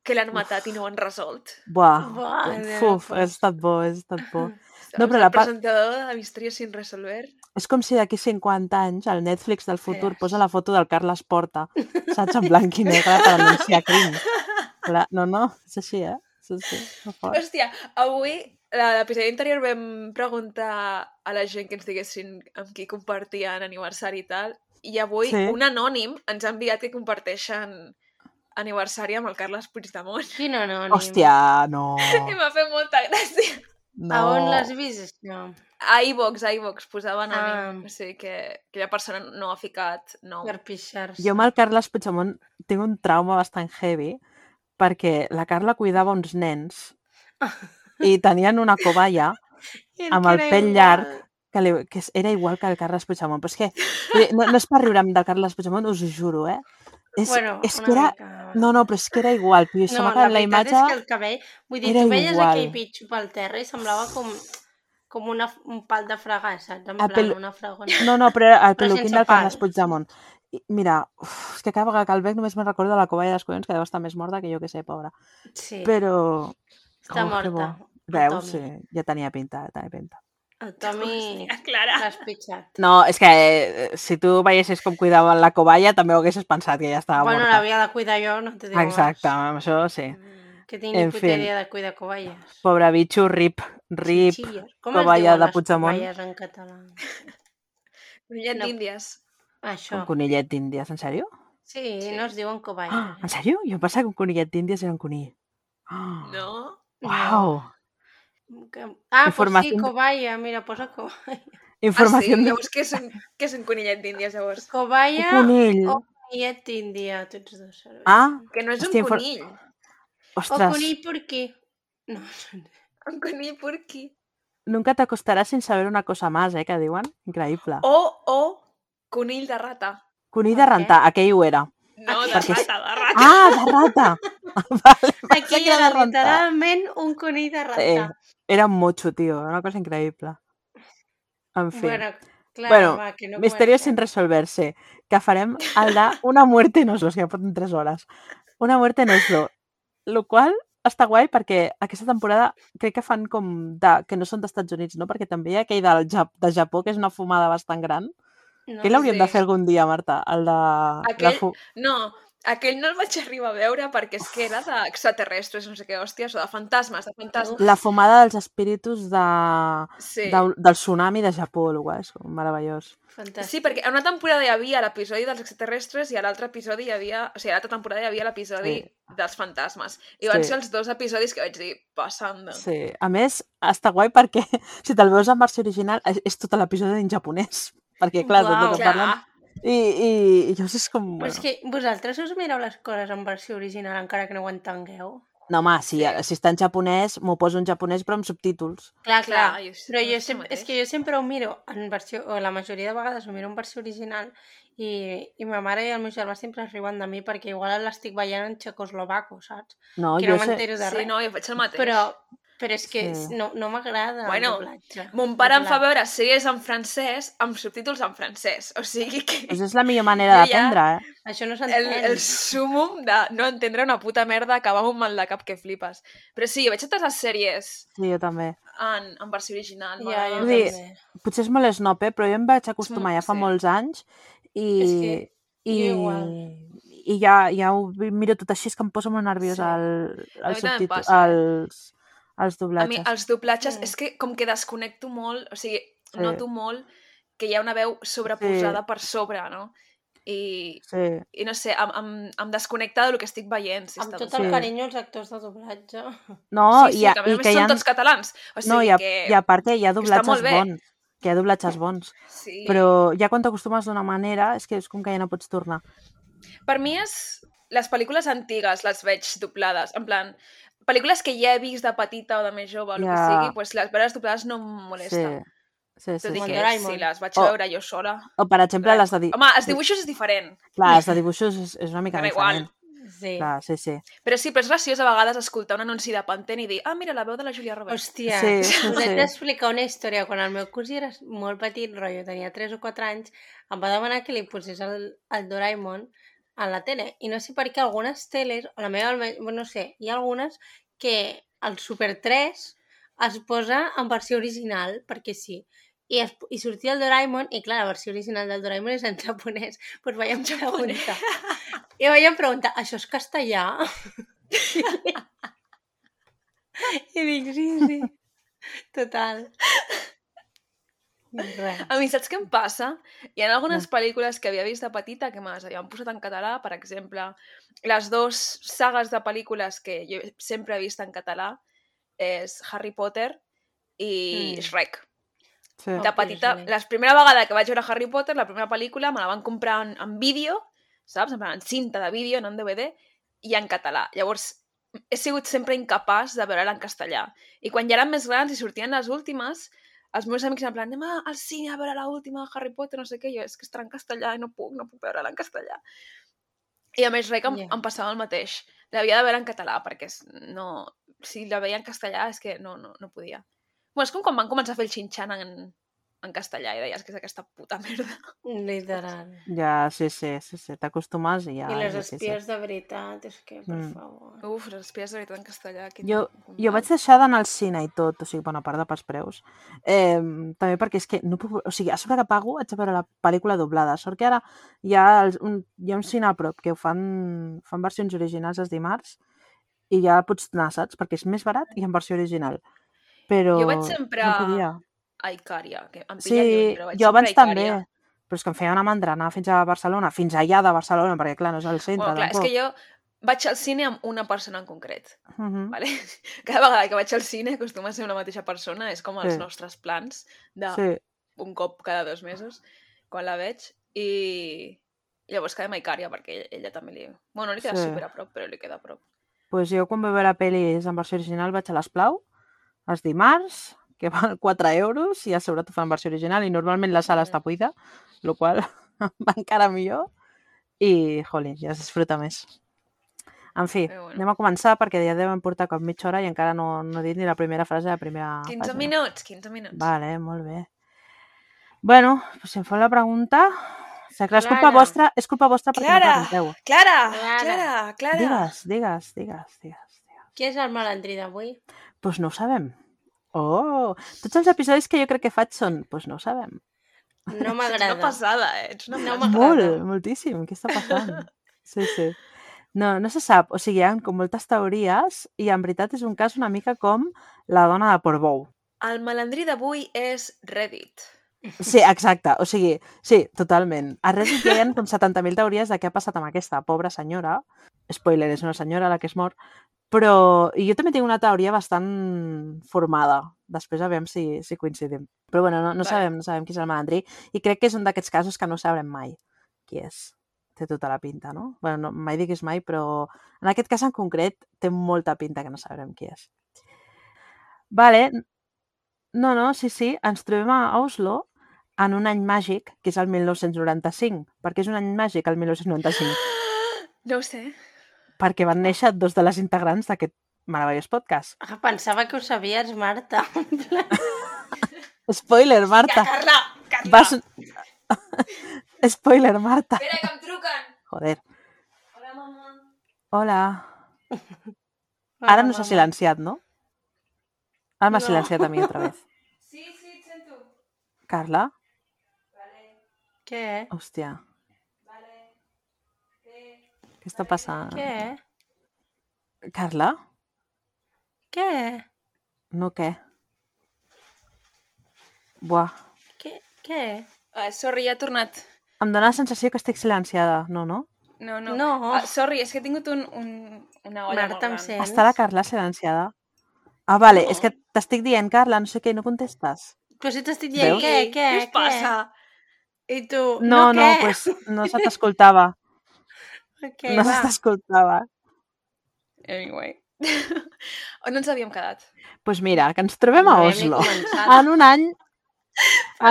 [SPEAKER 1] que l'han matat i no ho han resolt?
[SPEAKER 4] Buah,
[SPEAKER 2] Buah,
[SPEAKER 4] uf, hagués estat bo, hagués estat bo. No,
[SPEAKER 1] Saps?
[SPEAKER 4] però la part-
[SPEAKER 1] presentador de Misterios sin resolver.
[SPEAKER 4] És com si d'aquí 50 anys el Netflix del futur
[SPEAKER 2] Yes.
[SPEAKER 4] posa la foto del Carles Porta, saps, en blanc i negre per anunciar crims. No, no, és així, eh? És així.
[SPEAKER 1] Hòstia, avui, l'episodi anterior vam preguntar a la gent que ens diguessin amb qui compartien aniversari i tal, i avui
[SPEAKER 4] Sí.
[SPEAKER 1] un anònim ens ha enviat que comparteixen aniversari amb el Carles Puigdemont.
[SPEAKER 2] Quin anònim.
[SPEAKER 4] Hòstia, no.
[SPEAKER 1] I m'ha fet molta gràcia.
[SPEAKER 4] no.
[SPEAKER 2] A on l'has vist, això?
[SPEAKER 1] A iVox, a iVox, posava anònim.
[SPEAKER 2] Ah.
[SPEAKER 1] O sigui que aquella persona no ha ficat nom.
[SPEAKER 2] Per pixar-se.
[SPEAKER 4] Jo amb el Carles Puigdemont tinc un trauma bastant heavy perquè la Carla cuidava uns nens i tenien una coballa
[SPEAKER 2] I
[SPEAKER 4] amb el pell llarg que, li, que era igual que el Carles Puigdemont. Però és que no, no és per riure'm del Carles Puigdemont, us ho juro, eh? És,
[SPEAKER 2] Bueno,
[SPEAKER 4] és que era...
[SPEAKER 2] mica.
[SPEAKER 4] No, no, però és que era igual, tio.
[SPEAKER 2] No, la
[SPEAKER 4] la, imatge...
[SPEAKER 2] és que el cabell... Vull dir,
[SPEAKER 4] era
[SPEAKER 2] tu veies
[SPEAKER 4] igual.
[SPEAKER 2] aquell bitxo pel terra i semblava com, com una, un pal de fregar, saps? En plan,
[SPEAKER 4] pelo-
[SPEAKER 2] una fregona.
[SPEAKER 4] No, no, però era el peluquín del Carles. Puigdemont. I, mira, uf, és que cada vegada que el veig només me'n recordo de la covalla dels collons, que deu estar més morta que jo que sé, pobra.
[SPEAKER 2] Sí,
[SPEAKER 4] Però...
[SPEAKER 2] està
[SPEAKER 4] oh,
[SPEAKER 2] morta.
[SPEAKER 4] Veus? Sí, ja tenia pinta, ja tenia pinta.
[SPEAKER 2] El
[SPEAKER 1] Clara.
[SPEAKER 2] l'has pitjat.
[SPEAKER 4] No, és que eh, si tu veiessis com cuidava la covalla, també ho haguessis pensat que ja estava
[SPEAKER 2] bueno,
[SPEAKER 4] morta.
[SPEAKER 2] l'havia de cuidar jo, no te digo
[SPEAKER 4] Exacte, amb això sí.
[SPEAKER 2] Que tinc
[SPEAKER 4] En
[SPEAKER 2] ni puta
[SPEAKER 4] fin.
[SPEAKER 2] idea de cuidar covalles.
[SPEAKER 4] Pobre bitxo, rip, rip.
[SPEAKER 2] Xinxilles. Com es
[SPEAKER 4] covalla
[SPEAKER 2] diuen
[SPEAKER 4] de
[SPEAKER 2] les
[SPEAKER 4] Puigdemont.
[SPEAKER 2] covalles en català?
[SPEAKER 1] Conillet
[SPEAKER 2] No.
[SPEAKER 1] d'Índies.
[SPEAKER 2] Això.
[SPEAKER 4] Un conillet d'índies, en sèrio?
[SPEAKER 2] Sí,
[SPEAKER 1] Sí.
[SPEAKER 2] no es diuen covalles.
[SPEAKER 4] Ah, en sèrio? Jo em pensava que un conillet d'índies era un conill. Oh,
[SPEAKER 1] No?
[SPEAKER 4] Uau!
[SPEAKER 2] Que... Ah, pues sí,
[SPEAKER 4] Informació-
[SPEAKER 2] covalla, mira, posa covalla.
[SPEAKER 4] Informació
[SPEAKER 1] ah, sí?
[SPEAKER 4] de
[SPEAKER 1] Llavors, què és, un, què és un conillet d'Índies, llavors?
[SPEAKER 4] un
[SPEAKER 2] Covalla
[SPEAKER 4] conill.
[SPEAKER 2] o conillet d'Índia, tots dos. serveixen.
[SPEAKER 4] Ah,
[SPEAKER 1] Que no és
[SPEAKER 4] Hòstia,
[SPEAKER 1] un
[SPEAKER 4] infor-
[SPEAKER 1] conill.
[SPEAKER 2] O
[SPEAKER 4] ostres,
[SPEAKER 2] conill porquí. No,
[SPEAKER 1] Un conill porquí.
[SPEAKER 4] nunca t'acostaràs sin saber una cosa más, eh, que diuen. Increïble.
[SPEAKER 1] O, o conill de rata.
[SPEAKER 4] Conill de rentar, aquell ho era.
[SPEAKER 1] No, de
[SPEAKER 4] Perquè-
[SPEAKER 1] rata, de rata.
[SPEAKER 4] Ah, de rata! vale,
[SPEAKER 2] Aquí
[SPEAKER 4] era
[SPEAKER 2] literalment un conill de rata.
[SPEAKER 4] Eh, era un motxo, tio, era una cosa increïble. En fi.
[SPEAKER 2] Bueno, clar,
[SPEAKER 4] Bueno,
[SPEAKER 2] va, que no
[SPEAKER 4] Misterios sin resolverse, que farem el de una muerte en Oslo, que ja porten 3 hores. Una muerte en Oslo. Lo qual està guai perquè aquesta temporada crec que fan com de, que no són d'Estats Units, no? Perquè també hi ha aquell del Jap de Japó, que és una fumada bastant gran.
[SPEAKER 2] No,
[SPEAKER 4] que l'hauríem
[SPEAKER 1] sí.
[SPEAKER 4] de fer algun dia, Marta? El de... la
[SPEAKER 1] Aquell-
[SPEAKER 4] fu...
[SPEAKER 1] No, aquell no el vaig arribar a veure perquè és que era d'extraterrestres, no sé què, hòsties, o de fantasmes, de fantasmes.
[SPEAKER 4] La fumada dels espíritus de...
[SPEAKER 1] Sí.
[SPEAKER 4] del, del tsunami de Japó, el guai, és meravellós.
[SPEAKER 2] Fantàstic.
[SPEAKER 1] Sí, perquè a una temporada hi havia l'episodi dels extraterrestres i a l'altre episodi hi havia... O sigui, a l'altra temporada hi havia l'episodi
[SPEAKER 4] Sí.
[SPEAKER 1] dels fantasmes. I van
[SPEAKER 4] Sí.
[SPEAKER 1] ser els dos episodis que vaig dir, passant.
[SPEAKER 4] Sí. A més, està guai perquè si te'l veus en versió original és, és tot l'episodi en japonès. Perquè, clar,
[SPEAKER 2] Uau.
[SPEAKER 4] tot el que
[SPEAKER 1] Clar,
[SPEAKER 4] parlen... I, i, i llavors és com...
[SPEAKER 2] Però és
[SPEAKER 4] Bueno.
[SPEAKER 2] que vosaltres us mireu les coses en versió original encara que no ho entengueu?
[SPEAKER 4] No, home, si,
[SPEAKER 1] Sí.
[SPEAKER 4] si està en japonès, m'ho poso en japonès però amb subtítols.
[SPEAKER 2] Clar, clar.
[SPEAKER 1] Clar, jo sé-
[SPEAKER 2] Però jo sempre, és que jo sempre ho miro en versió, o la majoria de vegades ho miro en versió original i, i ma mare i el meu germà sempre es riuen de mi perquè igual l'estic veient en txecoslovaco, saps?
[SPEAKER 4] No,
[SPEAKER 2] que
[SPEAKER 4] jo
[SPEAKER 2] no
[SPEAKER 4] sé...
[SPEAKER 2] m'entero de
[SPEAKER 1] Sí,
[SPEAKER 2] res.
[SPEAKER 1] no, jo faig el mateix.
[SPEAKER 2] Però, Però és que
[SPEAKER 4] Sí.
[SPEAKER 2] no, no m'agrada
[SPEAKER 1] Bueno,
[SPEAKER 2] el doblatge.
[SPEAKER 1] Mon pare em fa veure sèries en francès amb subtítols en francès. O sigui que
[SPEAKER 4] Pues és la millor manera
[SPEAKER 1] Jo ja-
[SPEAKER 4] d'aprendre, eh?
[SPEAKER 2] Això no
[SPEAKER 1] el,
[SPEAKER 2] s'entén.
[SPEAKER 1] el súmum de no entendre una puta merda acaba amb un mal de cap que flipes. Però sí, veig totes les sèries
[SPEAKER 4] Sí, jo també.
[SPEAKER 1] en, en versió original.
[SPEAKER 2] Ja, jo
[SPEAKER 4] dir,
[SPEAKER 2] també.
[SPEAKER 4] Potser és molt snob, eh? però jo em vaig acostumar ja fa
[SPEAKER 1] sí.
[SPEAKER 4] molts anys i,
[SPEAKER 2] És que
[SPEAKER 4] i,
[SPEAKER 2] jo igual.
[SPEAKER 4] i ja, ja ho miro tot així, és que em posa molt nerviosa
[SPEAKER 1] Sí.
[SPEAKER 4] el, el subtítol,
[SPEAKER 1] eh?
[SPEAKER 4] Els, els
[SPEAKER 1] A mi
[SPEAKER 4] doblatges.
[SPEAKER 1] els doblatges
[SPEAKER 2] Mm.
[SPEAKER 1] és que com que desconnecto molt, o sigui,
[SPEAKER 4] Sí.
[SPEAKER 1] noto molt que hi ha una veu sobreposada per sobre, no? I,
[SPEAKER 4] Sí,
[SPEAKER 1] i no sé, em, em, em desconnecta del que estic veient. Si
[SPEAKER 2] Amb tot el
[SPEAKER 4] Sí.
[SPEAKER 2] carinyo als actors de doblatge.
[SPEAKER 4] no,
[SPEAKER 1] sí, sí,
[SPEAKER 4] i, a,
[SPEAKER 1] que a més
[SPEAKER 4] i
[SPEAKER 1] a més
[SPEAKER 4] que hi
[SPEAKER 1] són
[SPEAKER 4] ha,
[SPEAKER 1] tots catalans. O sigui
[SPEAKER 4] no, i, a,
[SPEAKER 1] que...
[SPEAKER 4] i a part que hi ha doblatges bons, que hi ha doblatges bons,
[SPEAKER 1] Sí.
[SPEAKER 4] però ja quan t'acostumes d'una manera és que és com que ja no pots tornar.
[SPEAKER 1] Per mi és... Les pel·lícules antigues les veig doblades. En plan, pel·lícules que ja he vist de petita o de més jove, o el que sigui, doncs les veure doblades no em
[SPEAKER 4] Sí,
[SPEAKER 1] molesta.
[SPEAKER 4] sí, sí.
[SPEAKER 1] Tot i
[SPEAKER 4] sí.
[SPEAKER 1] que
[SPEAKER 2] Doraemon.
[SPEAKER 1] si les vaig
[SPEAKER 4] O-
[SPEAKER 1] veure jo sola...
[SPEAKER 4] O, per exemple, les de, di...
[SPEAKER 1] Home, els dibuixos és diferent.
[SPEAKER 4] Clar, les de dibuixos és, és una mica
[SPEAKER 1] Dona igual.
[SPEAKER 4] diferent.
[SPEAKER 2] Sí.
[SPEAKER 4] Clar, sí, sí.
[SPEAKER 1] Però sí, però és graciós a vegades escoltar un anunci de Pantene i dir ah, mira, la veu de la Júlia Roberts.
[SPEAKER 2] Hòstia,
[SPEAKER 4] Sí,
[SPEAKER 2] us
[SPEAKER 4] sí.
[SPEAKER 2] he d'explicar una història. Quan el meu cosí era molt petit, rotllo, tenia 3 o 4 anys, em va demanar que li posés el, el Doraemon a la tele. I no sé per què algunes teles, o la meva, almenys, no sé, hi ha algunes que el Super 3 es posa en versió original, perquè sí. I, es, i sortia el Doraemon, i clar, la versió original del Doraemon és en japonès. Doncs pues vaig preguntar. I vaig preguntar, això és castellà? I dic, sí, sí. Total. Res.
[SPEAKER 1] A mi saps què em passa? Hi ha algunes pel·lícules que havia vist de petita que me les havien posat en català, per exemple, les dues sagues de pel·lícules que jo sempre he vist en català és Harry Potter i
[SPEAKER 2] Mm.
[SPEAKER 1] Shrek.
[SPEAKER 4] sí.
[SPEAKER 1] De petita,
[SPEAKER 2] sí.
[SPEAKER 1] la primera vegada que vaig veure Harry Potter, la primera pel·lícula, me la van comprar en, en vídeo, saps? En, en cinta de vídeo, no en DVD, i en català. Llavors, he sigut sempre incapaç de veure-la en castellà. I quan ja eren més grans i sortien les últimes, els meus amics en plan, anem al cine a veure l'última de Harry Potter, no sé què, jo, és que estarà en castellà i no puc, no puc veure-la en castellà. I a més, res, que em,
[SPEAKER 2] Ja.
[SPEAKER 1] em passava el mateix. L'havia de veure en català, perquè no, si la veia en castellà és que no, no, no podia. Bueno, és com quan van començar a fer el xinxan en, en castellà i deies que és aquesta puta merda.
[SPEAKER 2] Literal.
[SPEAKER 4] Ja, sí, sí, sí, sí. t'acostumes i ja...
[SPEAKER 2] I les
[SPEAKER 4] és difícil.
[SPEAKER 2] espies de veritat, és que, per
[SPEAKER 4] Mm.
[SPEAKER 2] favor.
[SPEAKER 1] Uf, les espies de veritat en castellà. Quin,
[SPEAKER 4] Jo,
[SPEAKER 1] quin
[SPEAKER 4] jo vaig deixar d'anar al cine i tot, o sigui, bona part de pels preus. Eh, també perquè és que no puc... O sigui, a sobre que pago haig de veure la pel·lícula doblada. Sort que ara hi ha, els, un, hi ha un cine a prop que ho fan, fan versions originals els dimarts i ja pots anar, saps? Perquè és més barat i en versió original. Però
[SPEAKER 1] Jo vaig sempre
[SPEAKER 4] no podia.
[SPEAKER 1] A Icària, que em
[SPEAKER 4] Sí,
[SPEAKER 1] lluny, però vaig
[SPEAKER 4] jo abans també. Però és que em feia una mandra anar fins a Barcelona, fins allà de Barcelona, perquè clar, no és al centre
[SPEAKER 1] Bueno, clar, és
[SPEAKER 4] tampoc.
[SPEAKER 1] que jo vaig al cine amb una persona en concret.
[SPEAKER 4] Mhm.
[SPEAKER 1] Vale? Cada vegada que vaig al cine acostuma a ser una mateixa persona, és com els
[SPEAKER 4] Sí.
[SPEAKER 1] nostres plans de
[SPEAKER 4] Sí,
[SPEAKER 1] un cop cada dos mesos, quan la veig, i llavors quedem a Icària, perquè ella, ella també li... Bueno, no li queda
[SPEAKER 4] Sí.
[SPEAKER 1] sí. super a prop, però li queda a prop.
[SPEAKER 4] pues jo quan vaig veure pel·lis en versió original vaig a l'Esplau, els dimarts, que val 4 euros, i a sobre t'ho fan versió original, i normalment la sala està buida, el qual va encara millor, i, jolín, ja es disfruta més. En fi,
[SPEAKER 1] bueno.
[SPEAKER 4] anem a començar perquè ja devem portar com mitja hora i encara no, no he dit ni la primera frase de la primera
[SPEAKER 1] 15
[SPEAKER 4] pàgina.
[SPEAKER 1] minuts, 15 minuts.
[SPEAKER 4] Vale, molt bé. Bueno, pues si em feu la pregunta... O sigui, clar, és culpa
[SPEAKER 2] Clara.
[SPEAKER 4] vostra, és culpa vostra perquè
[SPEAKER 1] Clara!
[SPEAKER 4] no pregunteu.
[SPEAKER 1] Clara!
[SPEAKER 2] Clara.
[SPEAKER 1] Clara! Clara!
[SPEAKER 4] Digues, digues, digues, digues. digues.
[SPEAKER 2] Qui és el malandrí d'avui?
[SPEAKER 4] Pues no ho sabem. Oh, tots els episodis que jo crec que faig són, pues no ho sabem.
[SPEAKER 2] No
[SPEAKER 1] Ets una
[SPEAKER 2] m'agrada.
[SPEAKER 1] passada, eh? Ets una
[SPEAKER 2] No m'agrada.
[SPEAKER 4] Molt, moltíssim. Què està passant? Sí, sí. No, no se sap. O sigui, hi ha com moltes teories i en veritat és un cas una mica com la dona de Portbou.
[SPEAKER 1] El malandrí d'avui és Reddit.
[SPEAKER 4] Sí, exacte. O sigui, sí, totalment. A Reddit hi ha com 70.000 teories de què ha passat amb aquesta pobra senyora. Spoiler, és una senyora la que es mor. Però i jo també tinc una teoria bastant formada. Després a veure si, si coincidim. Però bueno, no, no,
[SPEAKER 1] Vale.
[SPEAKER 4] sabem, no sabem qui és el malandrí i crec que és un d'aquests casos que no sabrem mai qui és. Té tota la pinta, no? bueno, no, mai diguis mai, però en aquest cas en concret té molta pinta que no sabrem qui és. Vale. No, no, sí, sí, ens trobem a Oslo en un any màgic, que és el 1995. Per què és un any màgic, el 1995?
[SPEAKER 1] No ho sé.
[SPEAKER 4] Perquè van néixer dos de les integrants d'aquest meravellós podcast.
[SPEAKER 2] Ah, pensava que ho sabies, Marta.
[SPEAKER 4] Spoiler,
[SPEAKER 1] Ja,
[SPEAKER 4] Marta.
[SPEAKER 1] Carla! Carla!
[SPEAKER 4] Vas... Spoiler, Marta.
[SPEAKER 1] Espera, que em truquen!
[SPEAKER 4] Joder.
[SPEAKER 1] Hola, mamà.
[SPEAKER 4] Hola. Ara no s'ha
[SPEAKER 2] Hola,
[SPEAKER 4] silenciat, no? Ara m'ha
[SPEAKER 2] No.
[SPEAKER 4] silenciat a mi otra vez.
[SPEAKER 1] Sí, sí, et sento.
[SPEAKER 4] Carla?
[SPEAKER 1] Vale,
[SPEAKER 2] Què?
[SPEAKER 4] Hòstia?
[SPEAKER 1] Què
[SPEAKER 4] està passant?
[SPEAKER 2] Què?
[SPEAKER 4] Carla?
[SPEAKER 2] Què?
[SPEAKER 4] No què? Buah.
[SPEAKER 2] Què? Què?
[SPEAKER 1] Uh, sorry, ja ha tornat.
[SPEAKER 4] Em dóna la sensació que estic silenciada. No, no?
[SPEAKER 1] No, no.
[SPEAKER 2] No.
[SPEAKER 1] Ah, sorry, és que he tingut un, un, una olla
[SPEAKER 2] Marta,
[SPEAKER 1] molt gran.
[SPEAKER 4] Està la Carla silenciada? Ah, vale,
[SPEAKER 1] No.
[SPEAKER 4] és que t'estic dient, Carla, no sé què, no contestes.
[SPEAKER 2] Però si t'estic dient
[SPEAKER 4] Veus?
[SPEAKER 2] què, què,
[SPEAKER 1] Què us passa?
[SPEAKER 2] I tu,
[SPEAKER 4] No, no,
[SPEAKER 2] què?
[SPEAKER 4] pues no se t'escoltava.
[SPEAKER 2] Ok,
[SPEAKER 4] no se
[SPEAKER 2] va.
[SPEAKER 4] t'escoltava.
[SPEAKER 1] Anyway. On ens havíem quedat?
[SPEAKER 4] Doncs pues mira, que ens trobem
[SPEAKER 2] No
[SPEAKER 4] a Oslo. En un any...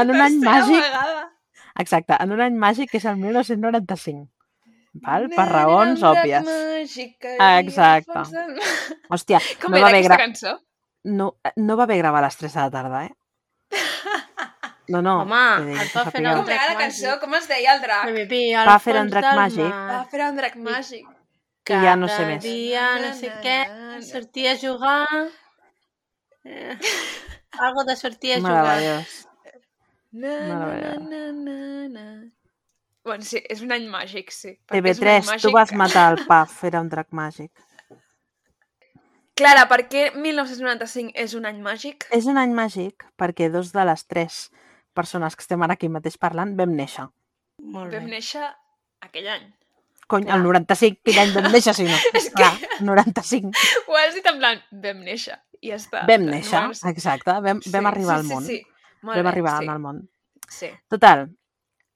[SPEAKER 4] En un any màgic...
[SPEAKER 1] vegada.
[SPEAKER 4] Exacte, en un any màgic que és el 1995. Val? Per raons òbvies. Exacte. Hòstia,
[SPEAKER 1] Com
[SPEAKER 4] no va, haver gra...
[SPEAKER 1] cançó?
[SPEAKER 4] no, no va haver gravar a les 3 de la tarda, eh? No, no.
[SPEAKER 2] Home, el
[SPEAKER 4] que
[SPEAKER 2] va fer
[SPEAKER 4] sàpiga.
[SPEAKER 2] el
[SPEAKER 1] Com era la cançó?
[SPEAKER 2] màgic.
[SPEAKER 1] Com es deia el drac?
[SPEAKER 4] Va fer un drac màgic.
[SPEAKER 1] Va fer un drac màgic.
[SPEAKER 4] I ja no sé
[SPEAKER 2] Cada
[SPEAKER 4] més.
[SPEAKER 2] dia, no sé què, sortia a jugar... Eh, algo de sortir a jugar.
[SPEAKER 4] Meravellós.
[SPEAKER 1] Na, na, na,
[SPEAKER 4] Meravellós.
[SPEAKER 1] na, na, na. Bueno, sí, és un any màgic, sí. perquè és un
[SPEAKER 4] TV3,
[SPEAKER 1] any
[SPEAKER 4] tu
[SPEAKER 1] màgic
[SPEAKER 4] vas
[SPEAKER 1] que-
[SPEAKER 4] matar el Paf, era un drac màgic.
[SPEAKER 1] Clara, per què 1995 és un any màgic?
[SPEAKER 4] És un any màgic perquè dos de les tres persones que estem ara aquí mateix parlant vam néixer.
[SPEAKER 2] Molt
[SPEAKER 1] Vam
[SPEAKER 2] bé.
[SPEAKER 1] néixer aquell any.
[SPEAKER 4] Cony,
[SPEAKER 2] Clar.
[SPEAKER 4] el 95, quin any vam néixer, si no?
[SPEAKER 1] És que-
[SPEAKER 4] Clar, 95.
[SPEAKER 1] Ho has dit en plan, vam néixer. I ja està.
[SPEAKER 4] Vam
[SPEAKER 1] No
[SPEAKER 4] néixer,
[SPEAKER 1] ser-
[SPEAKER 4] exacte, vam, vam arribar
[SPEAKER 1] sí,
[SPEAKER 4] al món.
[SPEAKER 1] Sí, sí. Molt
[SPEAKER 4] Vam
[SPEAKER 1] bé,
[SPEAKER 4] arribar
[SPEAKER 1] sí.
[SPEAKER 4] al món.
[SPEAKER 1] Sí.
[SPEAKER 4] Total,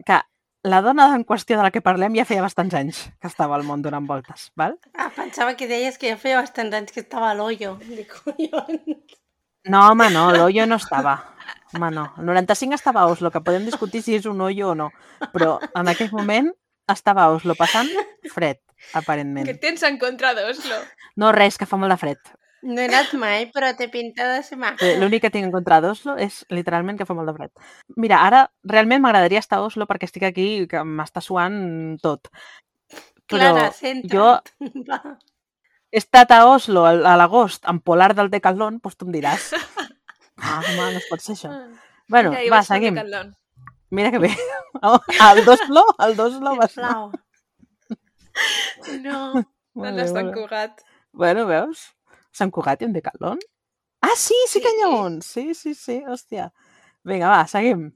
[SPEAKER 4] que la dona en qüestió de la que parlem ja feia bastants anys que estava al món donant voltes, val?
[SPEAKER 2] Ah, pensava que deies que ja feia bastants anys que estava a l'ollo. Dic, collons.
[SPEAKER 4] No, home, no, l'hoyo no estava. Home, no. El 95 estava a Oslo, que podem discutir si és un hoyo o no. Però en aquell moment estava a Oslo passant fred, aparentment.
[SPEAKER 1] Què tens en contra d'Oslo?
[SPEAKER 4] No, res, que fa molt de fred.
[SPEAKER 2] No he anat mai, però té pinta de ser maco.
[SPEAKER 4] Eh, L'únic que tinc en contra d'Oslo és literalment que fa molt de fred. Mira, ara realment m'agradaria estar a Oslo perquè estic aquí i que m'està suant tot. Però
[SPEAKER 2] Clara, centra't.
[SPEAKER 4] jo
[SPEAKER 2] Va.
[SPEAKER 4] He estat a Oslo al- a l'agost amb polar del Decathlon, doncs tu em diràs. Ah, home, no es pot ser això. Bueno,
[SPEAKER 1] ja, jo
[SPEAKER 4] va, seguim.
[SPEAKER 1] Decathlon.
[SPEAKER 4] Mira que bé. El d'Oslo, el d'Oslo va ser...
[SPEAKER 1] No, no
[SPEAKER 4] molt bé.
[SPEAKER 1] Cugat.
[SPEAKER 4] Bueno, veus? Sant Cugat i un Decathlon? Ah, sí, sí
[SPEAKER 1] Sí.
[SPEAKER 4] que n'hi ha un. Sí, sí, sí, hòstia. Vinga, va, seguim.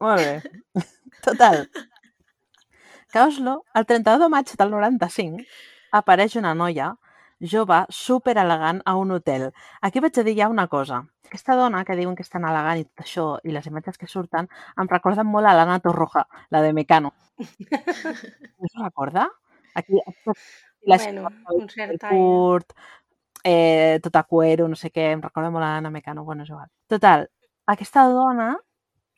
[SPEAKER 4] Molt bé. Total. Que a Oslo, el 31 de maig del 95, apareix una noia jove, super elegant a un hotel. Aquí vaig a dir ja una cosa. Aquesta dona que diuen que és tan elegant i tot això, i les imatges que surten, em recorden molt a l'Anna Torroja, la de Mecano. No us recorda? Aquí, la
[SPEAKER 2] Bueno, un cert
[SPEAKER 4] curt, eh, tot a cuero, no sé què, em recorda molt a l'Anna Mecano, bueno, és igual. Total, aquesta dona,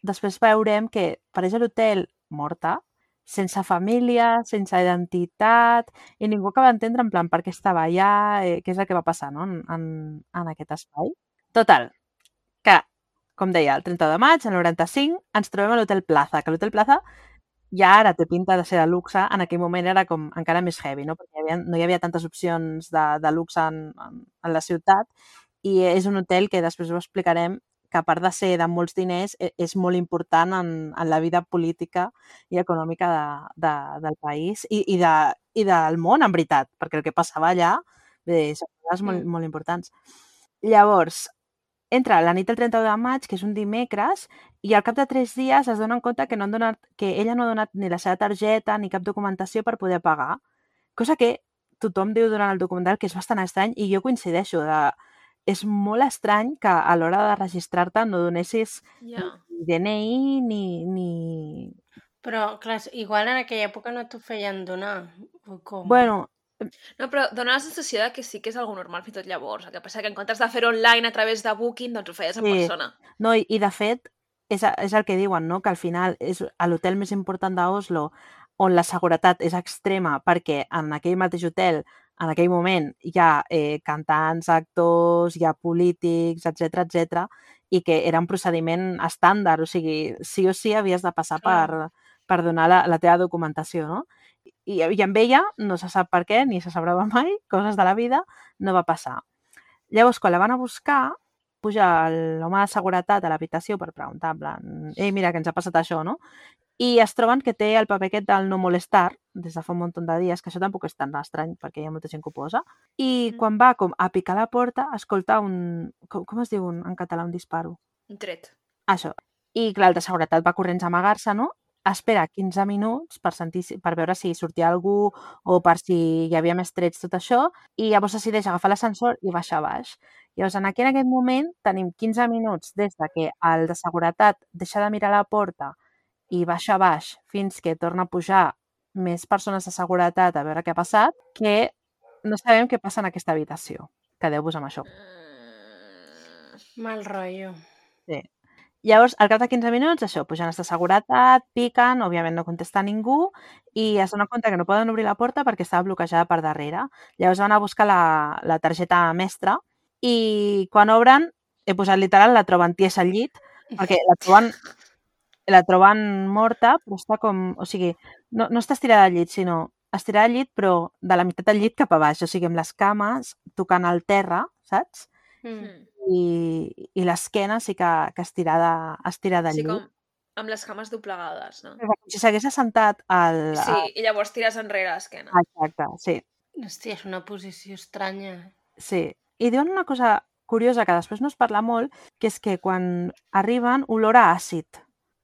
[SPEAKER 4] després veurem que apareix a l'hotel morta, sense família, sense identitat, i ningú acaba d'entendre en plan per què estava allà, eh, què és el que va passar no? en, en, en aquest espai. Total, que, com deia, el 30 de maig, el 95, ens trobem a l'Hotel Plaza, que l'Hotel Plaza ja ara té pinta de ser de luxe, en aquell moment era com encara més heavy, no? perquè hi havia, no hi havia tantes opcions de, de luxe en, en, en la ciutat i és un hotel que després ho explicarem que a part de ser de molts diners, e- és molt important en, en la vida política i econòmica de, de, del país i, i, de, i del món, en veritat, perquè el que passava allà bé, són coses molt,
[SPEAKER 2] Mm.
[SPEAKER 4] molt importants. Llavors, entra la nit del 31 de maig, que és un dimecres, i al cap de tres dies es donen compte que, no han donat, que ella no ha donat ni la seva targeta ni cap documentació per poder pagar. Cosa que tothom diu durant el documental que és bastant estrany i jo coincideixo. De, és molt estrany que a l'hora de registrar-te no donessis
[SPEAKER 1] Ja.
[SPEAKER 4] ni DNI ni... ni...
[SPEAKER 2] Però, clar, igual en aquella època no t'ho feien donar. O com?
[SPEAKER 4] Bueno,
[SPEAKER 1] No, però dona la sensació de que sí que és algo normal fins tot llavors. El que passa que en comptes de fer online a través de Booking, doncs ho feies en
[SPEAKER 4] Sí.
[SPEAKER 1] persona.
[SPEAKER 4] No, i, i de fet, és, és el que diuen, no? que al final és a l'hotel més important d'Oslo on la seguretat és extrema perquè en aquell mateix hotel en aquell moment hi ha eh, cantants, actors, hi ha polítics, etc etc i que era un procediment estàndard, o sigui, sí o sí havies de passar per, per donar la, la teva documentació, no? I, I amb ella, no se sap per què, ni se sabrà mai, coses de la vida, no va passar. Llavors, quan la van a buscar, puja l'home de seguretat a l'habitació per preguntar, en plan, ei, mira, que ens ha passat això, no? I es troben que té el paper aquest del no molestar, des de fa un munt de dies, que això tampoc és tan estrany, perquè hi ha molta gent que ho posa, i
[SPEAKER 1] Mm.
[SPEAKER 4] quan va com a picar la porta, escolta un... Com, com es diu un, en català un disparo?
[SPEAKER 1] Un tret.
[SPEAKER 4] Això. I clar, el de seguretat va corrents a amagar-se, no? Espera 15 minuts per, sentir, per veure si sortia algú o per si hi havia més trets, tot això, i llavors decideix agafar l'ascensor i baixar a baix. Llavors, en aquell, en aquest moment, tenim 15 minuts des de que el de seguretat deixa de mirar la porta i baixa a baix fins que torna a pujar més persones de seguretat a veure què ha passat, que no sabem què passa en aquesta habitació. Quedeu-vos amb això.
[SPEAKER 1] Mm,
[SPEAKER 2] Mal rotllo.
[SPEAKER 4] Llavors, al cap de 15 minuts, això, pugen els de seguretat, piquen, òbviament no contesta ningú i es donen compte que no poden obrir la porta perquè estava bloquejada per darrere. Llavors van a buscar la, la targeta mestra i quan obren, he posat literal, la troben tiesa al llit perquè la troben, la troben morta, però està com... O sigui, no, no està estirada al llit, sinó estirada al llit, però de la meitat del llit cap a baix, o sigui, amb les cames tocant al terra, saps?
[SPEAKER 2] Mm.
[SPEAKER 4] i, i l'esquena sí que, que estirada, estirada al
[SPEAKER 1] Sí,
[SPEAKER 4] llit.
[SPEAKER 1] com amb les cames doblegades, no?
[SPEAKER 4] Com si s'hagués assentat al...
[SPEAKER 1] Sí, i llavors tires enrere l'esquena.
[SPEAKER 4] al- Exacte, sí,
[SPEAKER 2] Hòstia, és una posició estranya.
[SPEAKER 4] sí. I diuen una cosa curiosa que després no es parla molt, que és que quan arriben, olor a àcid.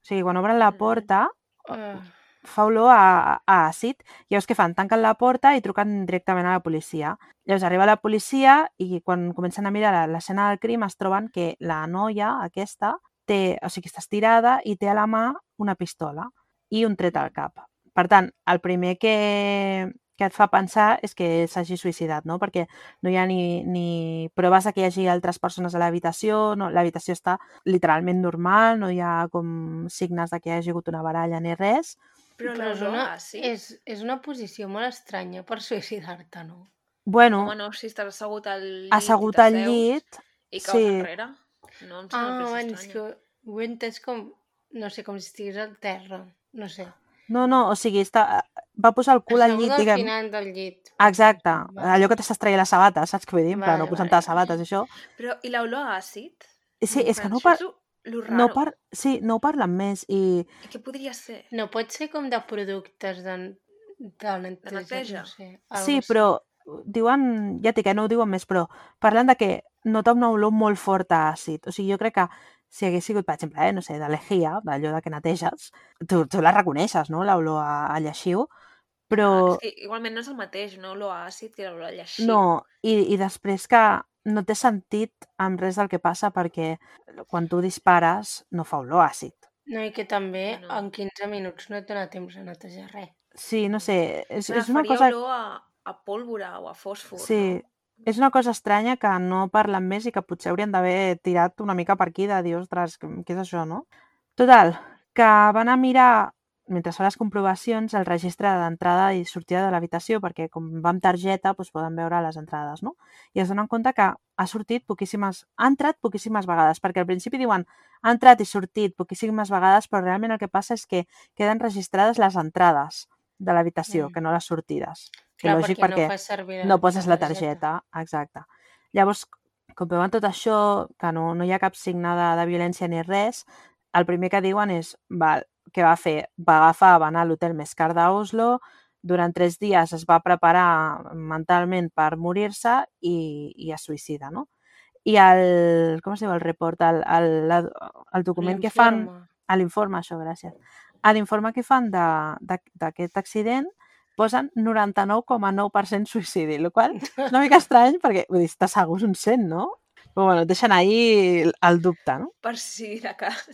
[SPEAKER 4] Sigui, quan obren la porta,
[SPEAKER 2] Uh,
[SPEAKER 4] fa olor a, a àcid. Llavors què fan? Tanquen la porta i truquen directament a la policia. Llavors arriba la policia i quan comencen a mirar la- l'escena del crim es troben que la noia aquesta té, o sigui, està estirada i té a la mà una pistola i un tret al cap. Per tant, el primer que, que et fa pensar és que s'hagi suïcidat, no? Perquè no hi ha ni, ni proves de que hi hagi altres persones a l'habitació, no, l'habitació està literalment normal, no hi ha com signes de que hi hagi hagut una baralla ni res.
[SPEAKER 1] Però,
[SPEAKER 2] però és una,
[SPEAKER 1] àcid...
[SPEAKER 2] és, és una posició molt estranya per suïcidar-te, no?
[SPEAKER 4] Bueno,
[SPEAKER 1] Home, no, si estàs assegut al llit
[SPEAKER 4] assegut al llit,
[SPEAKER 1] i caus
[SPEAKER 4] sí.
[SPEAKER 1] enrere. No em sembla
[SPEAKER 2] Ah,
[SPEAKER 1] ah,
[SPEAKER 2] abans
[SPEAKER 1] estranya.
[SPEAKER 2] que ho he entès com, no sé, com si estigués al terra. No sé.
[SPEAKER 4] No, no, o sigui, està, va posar el cul al llit,
[SPEAKER 2] al
[SPEAKER 4] diguem.
[SPEAKER 2] final del llit.
[SPEAKER 4] Exacte,
[SPEAKER 2] Vale.
[SPEAKER 4] allò que t'estàs traient les sabates, saps què vull dir?
[SPEAKER 2] Vale,
[SPEAKER 4] no posant
[SPEAKER 2] vale.
[SPEAKER 4] les sabates, això.
[SPEAKER 1] Però, i l'olor a àcid?
[SPEAKER 4] Sí, és que no,
[SPEAKER 1] és lo, raro.
[SPEAKER 4] no, par sí, no ho parlen més i
[SPEAKER 1] I què podria ser?
[SPEAKER 2] No pot ser com de productes de, de neteja,
[SPEAKER 1] neteja?
[SPEAKER 2] no sé.
[SPEAKER 4] sí, però diuen, ja t'he que no ho diuen més, però parlen de que nota una olor molt forta a àcid. O sigui, jo crec que si hagués sigut, per exemple, eh, no sé, de lejía, d'allò de que neteges, tu, tu la reconeixes, no?, l'olor a, a lleixiu, però...
[SPEAKER 1] Ah, és que igualment no és el mateix, no? L'olor a àcid que l'olor a lleixiu.
[SPEAKER 4] No, i, i després que no té sentit amb res del que passa perquè quan tu dispares no fa olor àcid.
[SPEAKER 2] No, i que també
[SPEAKER 1] Bueno.
[SPEAKER 2] en 15 minuts no et dona temps a netejar res.
[SPEAKER 4] Sí, no sé, és, és una
[SPEAKER 1] faria
[SPEAKER 4] cosa...
[SPEAKER 1] olor a, a pólvora o a fòsfor,
[SPEAKER 4] Sí,
[SPEAKER 1] no?
[SPEAKER 4] És una cosa estranya que no parlen més i que potser haurien d'haver tirat una mica per aquí de dir, ostres, què és això, no? Total, que van a mirar, mentre fan les comprovacions, el registre d'entrada i sortida de l'habitació, perquè com va amb targeta, doncs poden veure les entrades, no? I es donen compte que ha sortit poquíssimes... Ha entrat poquíssimes vegades, perquè al principi diuen ha entrat i sortit poquíssimes vegades, però realment el que passa és que queden registrades les entrades de l'habitació,
[SPEAKER 2] Mm.
[SPEAKER 4] que no les sortides.
[SPEAKER 2] Clar,
[SPEAKER 4] lògic,
[SPEAKER 2] perquè,
[SPEAKER 4] perquè
[SPEAKER 2] no fas servir la,
[SPEAKER 4] no poses la targeta, exacte. Llavors, com veuen tot això, que no, no hi ha cap signe de, de violència ni res, el primer que diuen és, val, què va fer? Va agafar, va anar a l'hotel més car d'Oslo, durant tres dies es va preparar mentalment per morir-se i, i es suïcida, no? I el, com es diu el report, el, el, el document que fan,
[SPEAKER 2] L'informe.
[SPEAKER 4] això, gràcies. A l'informe que fan d'aquest accident posen 99,9% suïcidi, el qual és una mica estrany perquè, vull dir, estàs segur un 100, no? Però bueno, et deixen ahí el- dubte, no?
[SPEAKER 1] Per si de cas.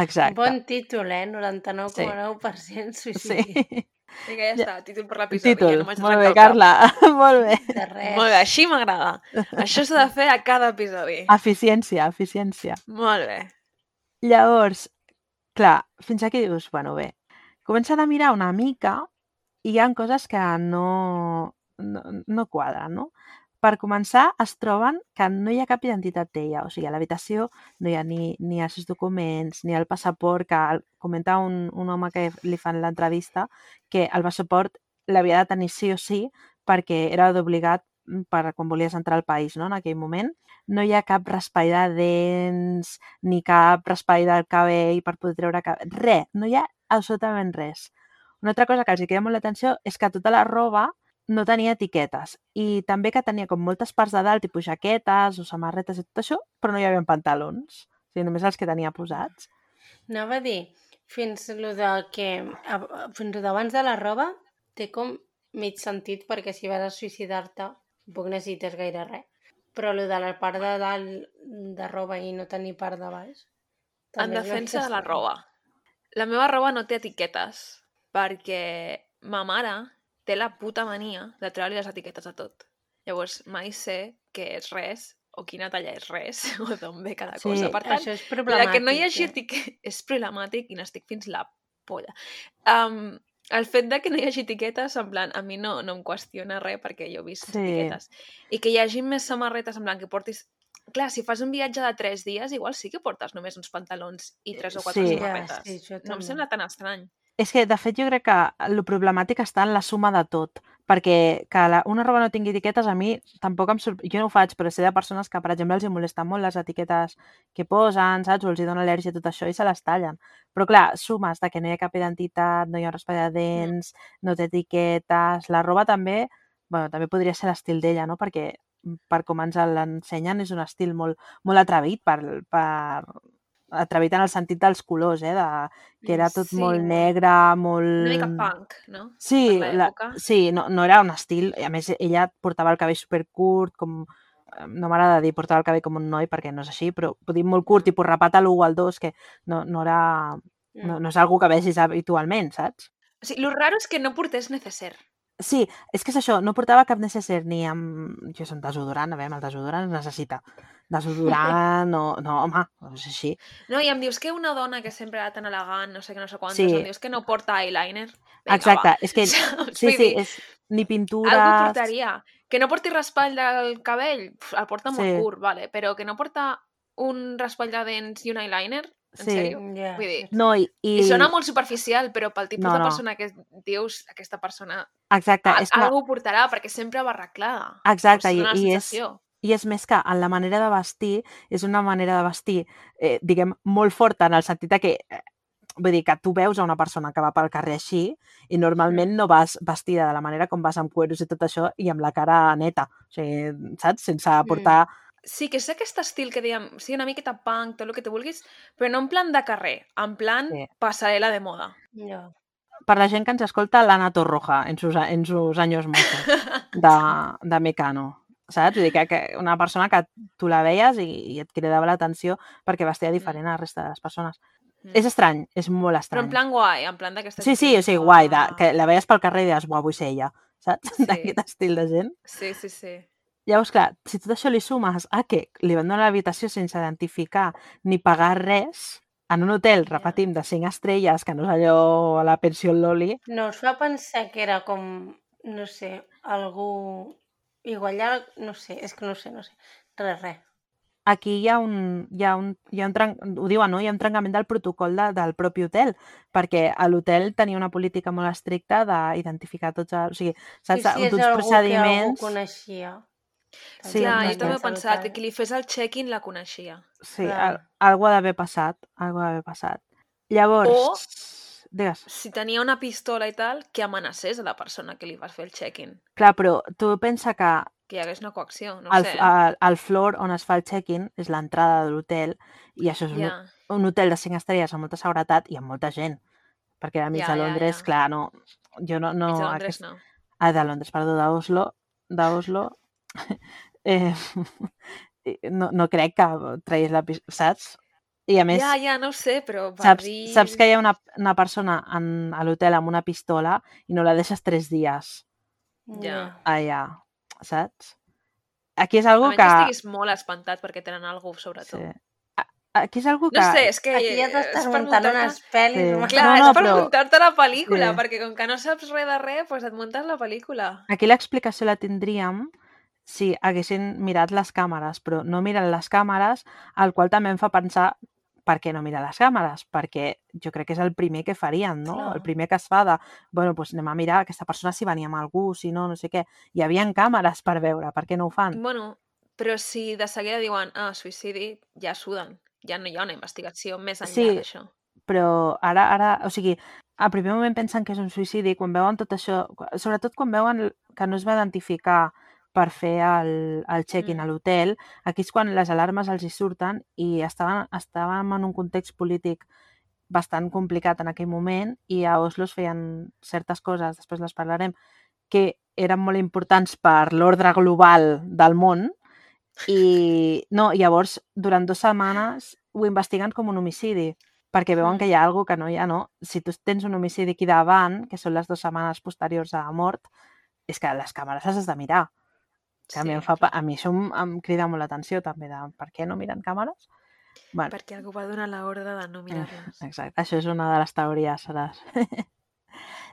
[SPEAKER 4] Exacte.
[SPEAKER 2] Bon títol, eh? 99,9%
[SPEAKER 4] Sí.
[SPEAKER 2] suïcidi.
[SPEAKER 1] Vinga, ja
[SPEAKER 4] Ja.
[SPEAKER 1] està, títol per l'episodi.
[SPEAKER 4] Títol.
[SPEAKER 1] ja no
[SPEAKER 4] Molt bé. Carla. Molt bé.
[SPEAKER 2] De res.
[SPEAKER 1] Molt bé, així m'agrada. Això s'ha de fer a cada episodi.
[SPEAKER 4] Eficiència, eficiència.
[SPEAKER 1] Molt bé.
[SPEAKER 4] Llavors, clar, fins aquí dius, bueno, bé, comencen a mirar una mica hi ha coses que no, no, no quadra, no? Per començar, es troben que no hi ha cap identitat d'ella. O sigui, a l'habitació no hi ha ni, ni els seus documents, ni el passaport, que el, comenta un, un home que li fan l'entrevista que el passaport l'havia de tenir sí o sí perquè era d'obligat per quan volies entrar al país, no?, en aquell moment. No hi ha cap raspall de dents, ni cap raspall del cabell per poder treure cabell. Res, no hi ha absolutament res. Una altra cosa que els hi queda molt l'atenció és que tota la roba no tenia etiquetes i també que tenia com moltes parts de dalt, tipus jaquetes o samarretes i tot això, però no hi havia pantalons. O sigui, només els que tenia posats.
[SPEAKER 2] Anava a dir, fins lo de que... Fins lo d'abans de la roba té com mig sentit perquè si vas a suïcidar-te tampoc necessites gaire res. Però lo de la part de dalt de roba i no tenir part de baix...
[SPEAKER 1] En defensa de la roba. La meva roba no té etiquetes perquè ma mare té la puta mania de treure-li les etiquetes a tot. Llavors, mai sé què és res o quina talla és res o d'on ve cada
[SPEAKER 4] Sí,
[SPEAKER 1] cosa. Per tant,
[SPEAKER 2] Això és problemàtic.
[SPEAKER 1] que no hi hagi etiquetes és problemàtic i n'estic fins la polla. Um, el fet de que no hi hagi etiquetes, en plan, a mi no, no em qüestiona res perquè jo he vist
[SPEAKER 4] Sí.
[SPEAKER 1] etiquetes. I que hi hagi més samarretes, en plan, que portis... Clar, si fas un viatge de 3 dies, igual sí que portes només uns pantalons i 3 o 4
[SPEAKER 4] Sí.
[SPEAKER 2] Ja,
[SPEAKER 1] samarretes.
[SPEAKER 2] sí, això
[SPEAKER 1] no em sembla tan estrany.
[SPEAKER 4] És que, de fet, jo crec que el problemàtic està en la suma de tot, perquè que la, una roba no tingui etiquetes a mi tampoc em sorprèn. Jo no ho faig, però sé de persones que, per exemple, els hi molesten molt les etiquetes que posen, saps? O els hi dona al·lèrgia a tot això i se les tallen. Però, clar, sumes de que no hi ha cap identitat, no hi ha un raspall de dents, no té etiquetes... La roba també, bueno, també podria ser l'estil d'ella, no? Perquè mm, per com ens l'ensenyen és un estil molt, molt atrevit per, per atrevit en el sentit dels colors, eh? De, que era tot
[SPEAKER 1] Sí,
[SPEAKER 4] molt negre, molt...
[SPEAKER 1] Una mica punk, no?
[SPEAKER 4] Sí, la, sí no, no era un estil... A més, ella portava el cabell supercurt, com... eh, No m'agrada dir portava el cabell com un noi perquè no és així, però puc dir molt curt, tipus rapat a l'1 o al 2, que no, no era... No, no és algú que vegis habitualment, saps?
[SPEAKER 1] O sigui, lo raro és que no portés neceser.
[SPEAKER 4] Sí, és que és això, no portava cap necesser ni amb... Jo és un desodorant, a veure, el desodorant es necessita. Desodorant, no, no, home, no és així.
[SPEAKER 1] No, i em dius que una dona que sempre era tan elegant, no sé què, no sé quantos,
[SPEAKER 4] Sí.
[SPEAKER 1] em dius que no porta eyeliner. Vinga,
[SPEAKER 4] Exacte,
[SPEAKER 1] va.
[SPEAKER 4] és que
[SPEAKER 1] Saps?
[SPEAKER 4] sí, sí, és ni pintures...
[SPEAKER 1] Algú portaria. Que no porti raspall del cabell, el porta molt
[SPEAKER 4] Sí.
[SPEAKER 1] curt, vale, però que no porta un raspall de dents i un eyeliner, en
[SPEAKER 4] Sí.
[SPEAKER 1] sèrio?
[SPEAKER 2] Ja,
[SPEAKER 1] Vull dir,
[SPEAKER 4] No, i... i...
[SPEAKER 1] I sona molt superficial, però pel tipus
[SPEAKER 4] No,
[SPEAKER 1] de
[SPEAKER 4] no.
[SPEAKER 1] persona que dius, aquesta persona
[SPEAKER 4] Exacte,
[SPEAKER 1] a,
[SPEAKER 4] és que...
[SPEAKER 1] algú portarà, perquè sempre va arreglada.
[SPEAKER 4] Exacte,
[SPEAKER 1] Pots
[SPEAKER 4] i, i, és, i és més que en la manera de vestir, és una manera de vestir, eh, diguem, molt forta en el sentit de que, eh, vull dir, que tu veus a una persona que va pel carrer així i normalment no vas vestida de la manera com vas amb cueros i tot això i amb la cara neta, o sigui, saps? Sense portar...
[SPEAKER 1] Sí, que és aquest estil que dèiem, sí, una miqueta punk, tot el que tu vulguis, però no en plan de carrer, en plan
[SPEAKER 4] Sí.
[SPEAKER 1] passarel·la de moda.
[SPEAKER 2] Ja.
[SPEAKER 4] Per la gent que ens escolta, l'Anna Torroja, en sus, en sus años mozos, de, de Mecano. Saps? Vull dir que, que una persona que tu la veies i, i et cridava l'atenció perquè vestia diferent a la resta de les persones.
[SPEAKER 1] Mm.
[SPEAKER 4] És estrany, és molt
[SPEAKER 1] Però
[SPEAKER 4] estrany.
[SPEAKER 1] en plan guai, en plan d'aquesta...
[SPEAKER 4] Sí, sí, o sigui, guai, de, que la veies pel carrer i deies, uau, vull ser ella, saps?
[SPEAKER 1] Sí.
[SPEAKER 4] D'aquest estil de gent.
[SPEAKER 1] Sí, sí, sí.
[SPEAKER 4] Llavors, clar, si tot això li sumes a que li van donar l'habitació sense identificar ni pagar res, en un hotel, repetim, de 5 estrelles, que no és allò a la pensió Loli,
[SPEAKER 2] No, us fa pensar que era com, no sé, algú... Igual ja, no sé, és que no sé, no sé. Res, res.
[SPEAKER 4] aquí hi ha un, hi ha un, hi ha un tren... ho diuen, no? Hi ha un trencament del protocol de, del propi hotel, perquè a l'hotel tenia una política molt estricta d'identificar tots els... O sigui, saps?
[SPEAKER 2] Si és
[SPEAKER 4] uns
[SPEAKER 2] algú
[SPEAKER 4] procediments...
[SPEAKER 2] que algú coneixia.
[SPEAKER 4] Sí,
[SPEAKER 1] Clar, jo també he pensat que qui li fes el check-in la coneixia.
[SPEAKER 4] Sí,
[SPEAKER 2] Clar.
[SPEAKER 4] al, algú ha d'haver passat, algú ha d'haver passat. Llavors, digues,
[SPEAKER 1] Si tenia una pistola i tal, que amenacés a la persona que li vas fer el check-in.
[SPEAKER 4] clar, però tu pensa que
[SPEAKER 1] Que hi hagués una coacció, no
[SPEAKER 4] el,
[SPEAKER 1] sé.
[SPEAKER 4] el, el floor on es fa el check-in és l'entrada de l'hotel i això és un,
[SPEAKER 1] Ja.
[SPEAKER 4] un hotel de 5 estrelles amb molta seguretat i amb molta gent. Perquè a mig
[SPEAKER 1] Ja,
[SPEAKER 4] de Londres,
[SPEAKER 1] ja.
[SPEAKER 4] clar, no... Jo no... no
[SPEAKER 1] de Londres,
[SPEAKER 4] aquest-
[SPEAKER 1] no.
[SPEAKER 4] Ah, de Londres, perdó, d'Oslo. D'Oslo. eh, no, no crec que tragués la pis- saps? I a més,
[SPEAKER 1] Ja, ja, no ho sé, però
[SPEAKER 4] saps,
[SPEAKER 1] París...
[SPEAKER 4] saps que hi ha una, una persona en, a l'hotel amb una pistola i no la deixes tres dies
[SPEAKER 1] Ja.
[SPEAKER 4] allà, saps? Aquí és algo
[SPEAKER 1] A menys
[SPEAKER 4] que...
[SPEAKER 1] que estiguis molt espantat perquè tenen algú sobre tu.
[SPEAKER 4] Sí. A- aquí és algú que...
[SPEAKER 1] No sé, és que...
[SPEAKER 2] Aquí ja t'estàs
[SPEAKER 1] per
[SPEAKER 2] muntant
[SPEAKER 1] muntar-te-
[SPEAKER 2] unes pel·lis.
[SPEAKER 4] Sí.
[SPEAKER 1] Clar,
[SPEAKER 4] No,
[SPEAKER 1] no,
[SPEAKER 4] no,
[SPEAKER 1] és per
[SPEAKER 4] però-
[SPEAKER 1] muntar-te la pel·lícula,
[SPEAKER 4] Sí.
[SPEAKER 1] perquè com que no saps res de res, doncs et muntes la pel·lícula.
[SPEAKER 4] Aquí l'explicació la tindríem si haguessin mirat les càmeres, però no miren les càmeres, el qual també em fa pensar per què no mirar les càmeres, perquè jo crec que és el primer que farien, no?
[SPEAKER 2] Clar.
[SPEAKER 4] El primer que es fa de, bueno, doncs anem a mirar aquesta persona si venia amb algú, si no, no sé què. Hi havia càmeres per veure, per què no ho fan?
[SPEAKER 1] Bueno, però si de seguida diuen, ah, suïcidi, ja suden. Ja no hi ha una investigació més enllà
[SPEAKER 4] Sí.
[SPEAKER 1] d'això.
[SPEAKER 4] però ara, ara, o sigui, al primer moment pensen que és un suïcidi, quan veuen tot això, sobretot quan veuen que no es va identificar per fer el, el check-in
[SPEAKER 1] Mm.
[SPEAKER 4] a l'hotel, aquí és quan les alarmes els hi surten i estaven, estàvem en un context polític bastant complicat en aquell moment i a Oslo es feien certes coses, després les parlarem, que eren molt importants per l'ordre global del món i no, llavors durant dues setmanes ho investiguen com un homicidi perquè veuen
[SPEAKER 1] Mm.
[SPEAKER 4] que hi ha alguna que no hi ha, no? Si tu tens un homicidi aquí davant, que són les dues setmanes posteriors a la mort, és que les càmeres les has de mirar. A, mi em fa, pa- a mi això em, em crida molt l'atenció també, de per què no miren càmeres? Bueno,
[SPEAKER 1] Perquè algú va donar l'ordre de no mirar-les.
[SPEAKER 4] Exacte, això és una de les teories, seràs.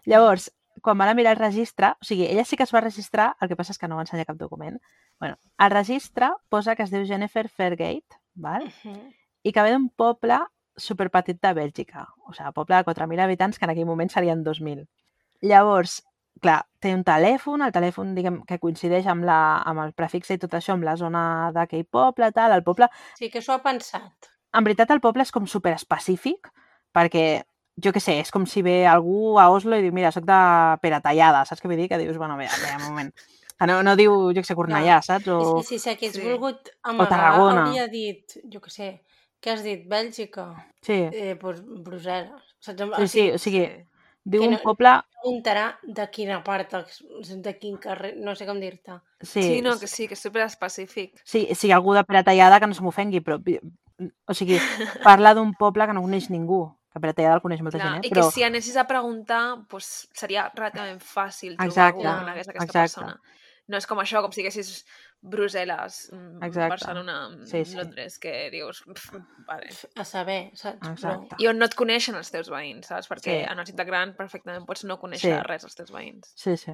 [SPEAKER 4] Llavors, quan van a mirar el registre, o sigui, ella sí que es va registrar, el que passa és que no va ensenyar cap document. bueno, al registre posa que es diu Jennifer Fairgate, val?
[SPEAKER 2] Mhm.
[SPEAKER 4] i que ve d'un poble superpetit de Bèlgica, o sigui, poble de 4.000 habitants, que en aquell moment serien 2.000. Llavors, clar, té un telèfon, el telèfon, diguem, que coincideix amb, la, amb el prefixe i tot això, amb la zona d'aquell poble, tal, el poble
[SPEAKER 2] Sí que s'ho ha pensat.
[SPEAKER 4] en veritat el poble és com super específic, perquè, jo què sé, és com si ve algú a Oslo i diu, mira, sóc de Peratallada, saps què vull dir? Que dius, bueno, veia, veia, un moment. Que no, no diu, jo què sé, Cornellà, saps?
[SPEAKER 2] És
[SPEAKER 4] O...
[SPEAKER 2] que si s'hagués
[SPEAKER 1] Sí.
[SPEAKER 2] volgut amagar,
[SPEAKER 4] Tarragona.
[SPEAKER 2] hauria dit, jo què sé, què has dit, Bèlgica?
[SPEAKER 4] Sí,
[SPEAKER 2] Eh, pues Brussel·les. Saps?
[SPEAKER 4] sí, sí, o sigui,
[SPEAKER 1] Sí.
[SPEAKER 4] diu
[SPEAKER 2] que
[SPEAKER 4] un
[SPEAKER 2] no-
[SPEAKER 4] poble...
[SPEAKER 2] Preguntarà de quina part, de quin carrer, no sé com dir-te.
[SPEAKER 4] Sí,
[SPEAKER 1] Sí, no, que sí, que és super específic.
[SPEAKER 4] sí, si ha algú de Peratallada que no se m'ofengui, però... O sigui, parla d'un poble que no coneix ningú, que Peratallada el coneix molta
[SPEAKER 1] Clar,
[SPEAKER 4] gent, eh?
[SPEAKER 1] I
[SPEAKER 4] però...
[SPEAKER 1] que si anessis a preguntar, pues, seria relativament fàcil trobar
[SPEAKER 4] Exacte,
[SPEAKER 1] algú que conegués aquesta
[SPEAKER 4] exacte.
[SPEAKER 1] persona. No és com això, com si haguessis Brussel·les, mm,
[SPEAKER 4] Exacte.
[SPEAKER 1] Barcelona, mm,
[SPEAKER 4] Sí, sí.
[SPEAKER 1] Londres, que dius, pf, vale.
[SPEAKER 2] A saber, saps?
[SPEAKER 4] Exacte.
[SPEAKER 1] I on no et coneixen els teus veïns, saps? Perquè
[SPEAKER 4] Sí.
[SPEAKER 1] en una ciutat gran perfectament pots no conèixer
[SPEAKER 4] Sí.
[SPEAKER 1] res dels teus veïns.
[SPEAKER 4] Sí, sí.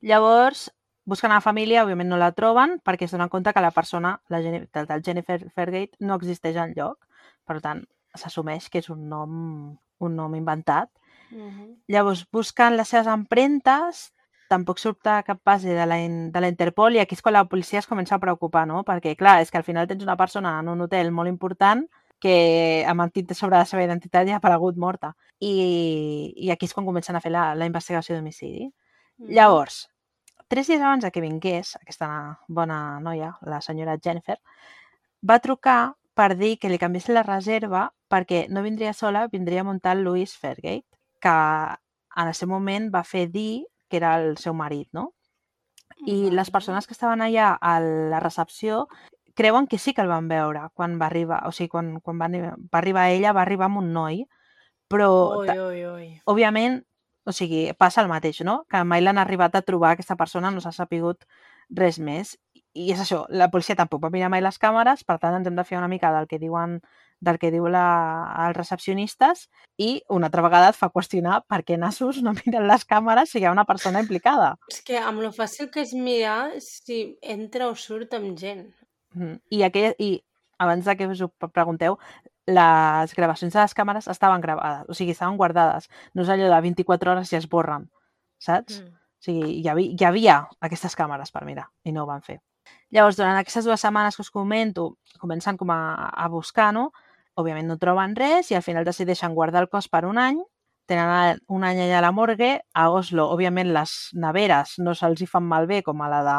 [SPEAKER 4] Llavors, busquen a la família, òbviament no la troben, perquè es donen compte que la persona, la Jenni- del, Jennifer Fairgate, no existeix en lloc. Per tant, s'assumeix que és un nom, un nom inventat.
[SPEAKER 2] però... Mhm.
[SPEAKER 4] Llavors, busquen les seves empremtes, tampoc surt a cap base de la, de la Interpol i aquí és quan la policia es comença a preocupar, no? Perquè, clar, és que al final tens una persona en un hotel molt important que ha mentit sobre la seva identitat i ha aparegut morta. I, i aquí és quan comencen a fer la, la investigació d'homicidi.
[SPEAKER 2] Mhm.
[SPEAKER 4] Llavors, tres dies abans que vingués, aquesta bona noia, la senyora Jennifer, va trucar per dir que li canviessin la reserva perquè no vindria sola, vindria muntant Louis Fairgate, que en el seu moment va fer dir que era el seu marit, no? I les persones que estaven allà a la recepció creuen que sí que el van veure quan va arribar, o sigui, quan, quan va, va arribar ella, va arribar amb un noi, però ta-
[SPEAKER 2] ui, ui.
[SPEAKER 4] òbviament, o sigui, passa el mateix, no? Que mai l'han arribat a trobar aquesta persona, no s'ha sapigut res més. I és això, la policia tampoc va mirar mai les càmeres, per tant ens hem de fiar una mica del que diuen del que diu la, els recepcionistes i una altra vegada et fa qüestionar per què nassos no miren les càmeres si hi ha una persona implicada.
[SPEAKER 2] És que amb lo fàcil que és mirar si entra o surt amb gent.
[SPEAKER 4] Mhm. I, aquella, I abans de que us ho pregunteu, les gravacions de les càmeres estaven gravades, o sigui, estaven guardades. No és allò de 24 hores i es borren, saps?
[SPEAKER 1] Mm.
[SPEAKER 4] O sigui, hi havia, hi havia aquestes càmeres per mirar i no ho van fer. Llavors, durant aquestes dues setmanes que us comento, comencen com a, a buscar, no? Òbviament no troben res i al final decideixen guardar el cos per un any. Tenen un any allà a la morgue. A Oslo, òbviament, les neveres no se'ls hi fan malbé com a la de,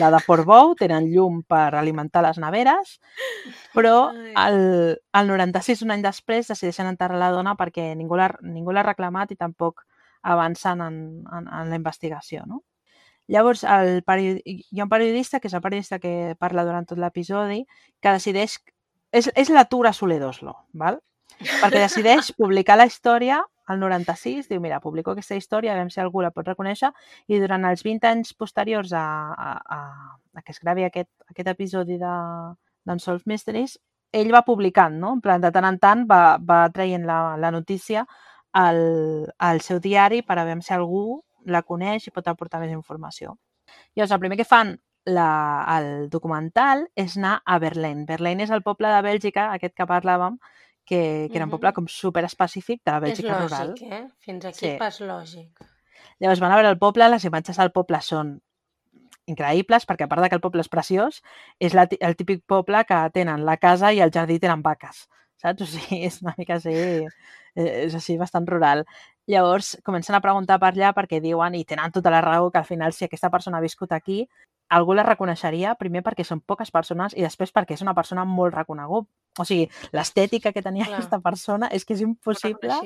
[SPEAKER 4] la de Portbou, tenen llum per alimentar les neveres, però el, el 96, un any després, decideixen enterrar la dona perquè ningú l'ha ningú l'ha reclamat i tampoc avancen en, en, en la investigació. No? Llavors, el periodi... hi ha un periodista, que és el periodista que parla durant tot l'episodi, que decideix... És, és la Tura Soler d'Oslo, val? perquè decideix publicar la història al 96, diu, mira, publico aquesta història, a veure si algú la pot reconèixer, i durant els 20 anys posteriors a, a, a, a que es gravi aquest, aquest episodi de d'Unsolved Mysteries, ell va publicant, no? En plan, de tant en tant va, va traient la, la notícia al, al seu diari per a veure si algú la coneix i pot aportar més informació. Llavors, el primer que fan la, el documental és anar a Berlín. Berlín és el poble de Bèlgica, aquest que parlàvem, que, que era un poble com super específic de la
[SPEAKER 2] És
[SPEAKER 4] Bèlgica rural.
[SPEAKER 2] lògic, eh? Fins aquí
[SPEAKER 4] Sí.
[SPEAKER 2] pas lògic.
[SPEAKER 4] Llavors van a veure el poble, les imatges del poble són increïbles, perquè a part de que el poble és preciós, és la, el típic poble que tenen la casa i el jardí tenen vaques, saps? O sigui, és una mica així, eh, és així bastant rural. Llavors comencen a preguntar per allà perquè diuen, i tenen tota la raó, que al final si aquesta persona ha viscut aquí, algú la reconeixeria, primer perquè són poques persones i després perquè és una persona molt reconegut. O sigui, l'estètica que tenia
[SPEAKER 2] Clar.
[SPEAKER 4] aquesta persona és que és impossible.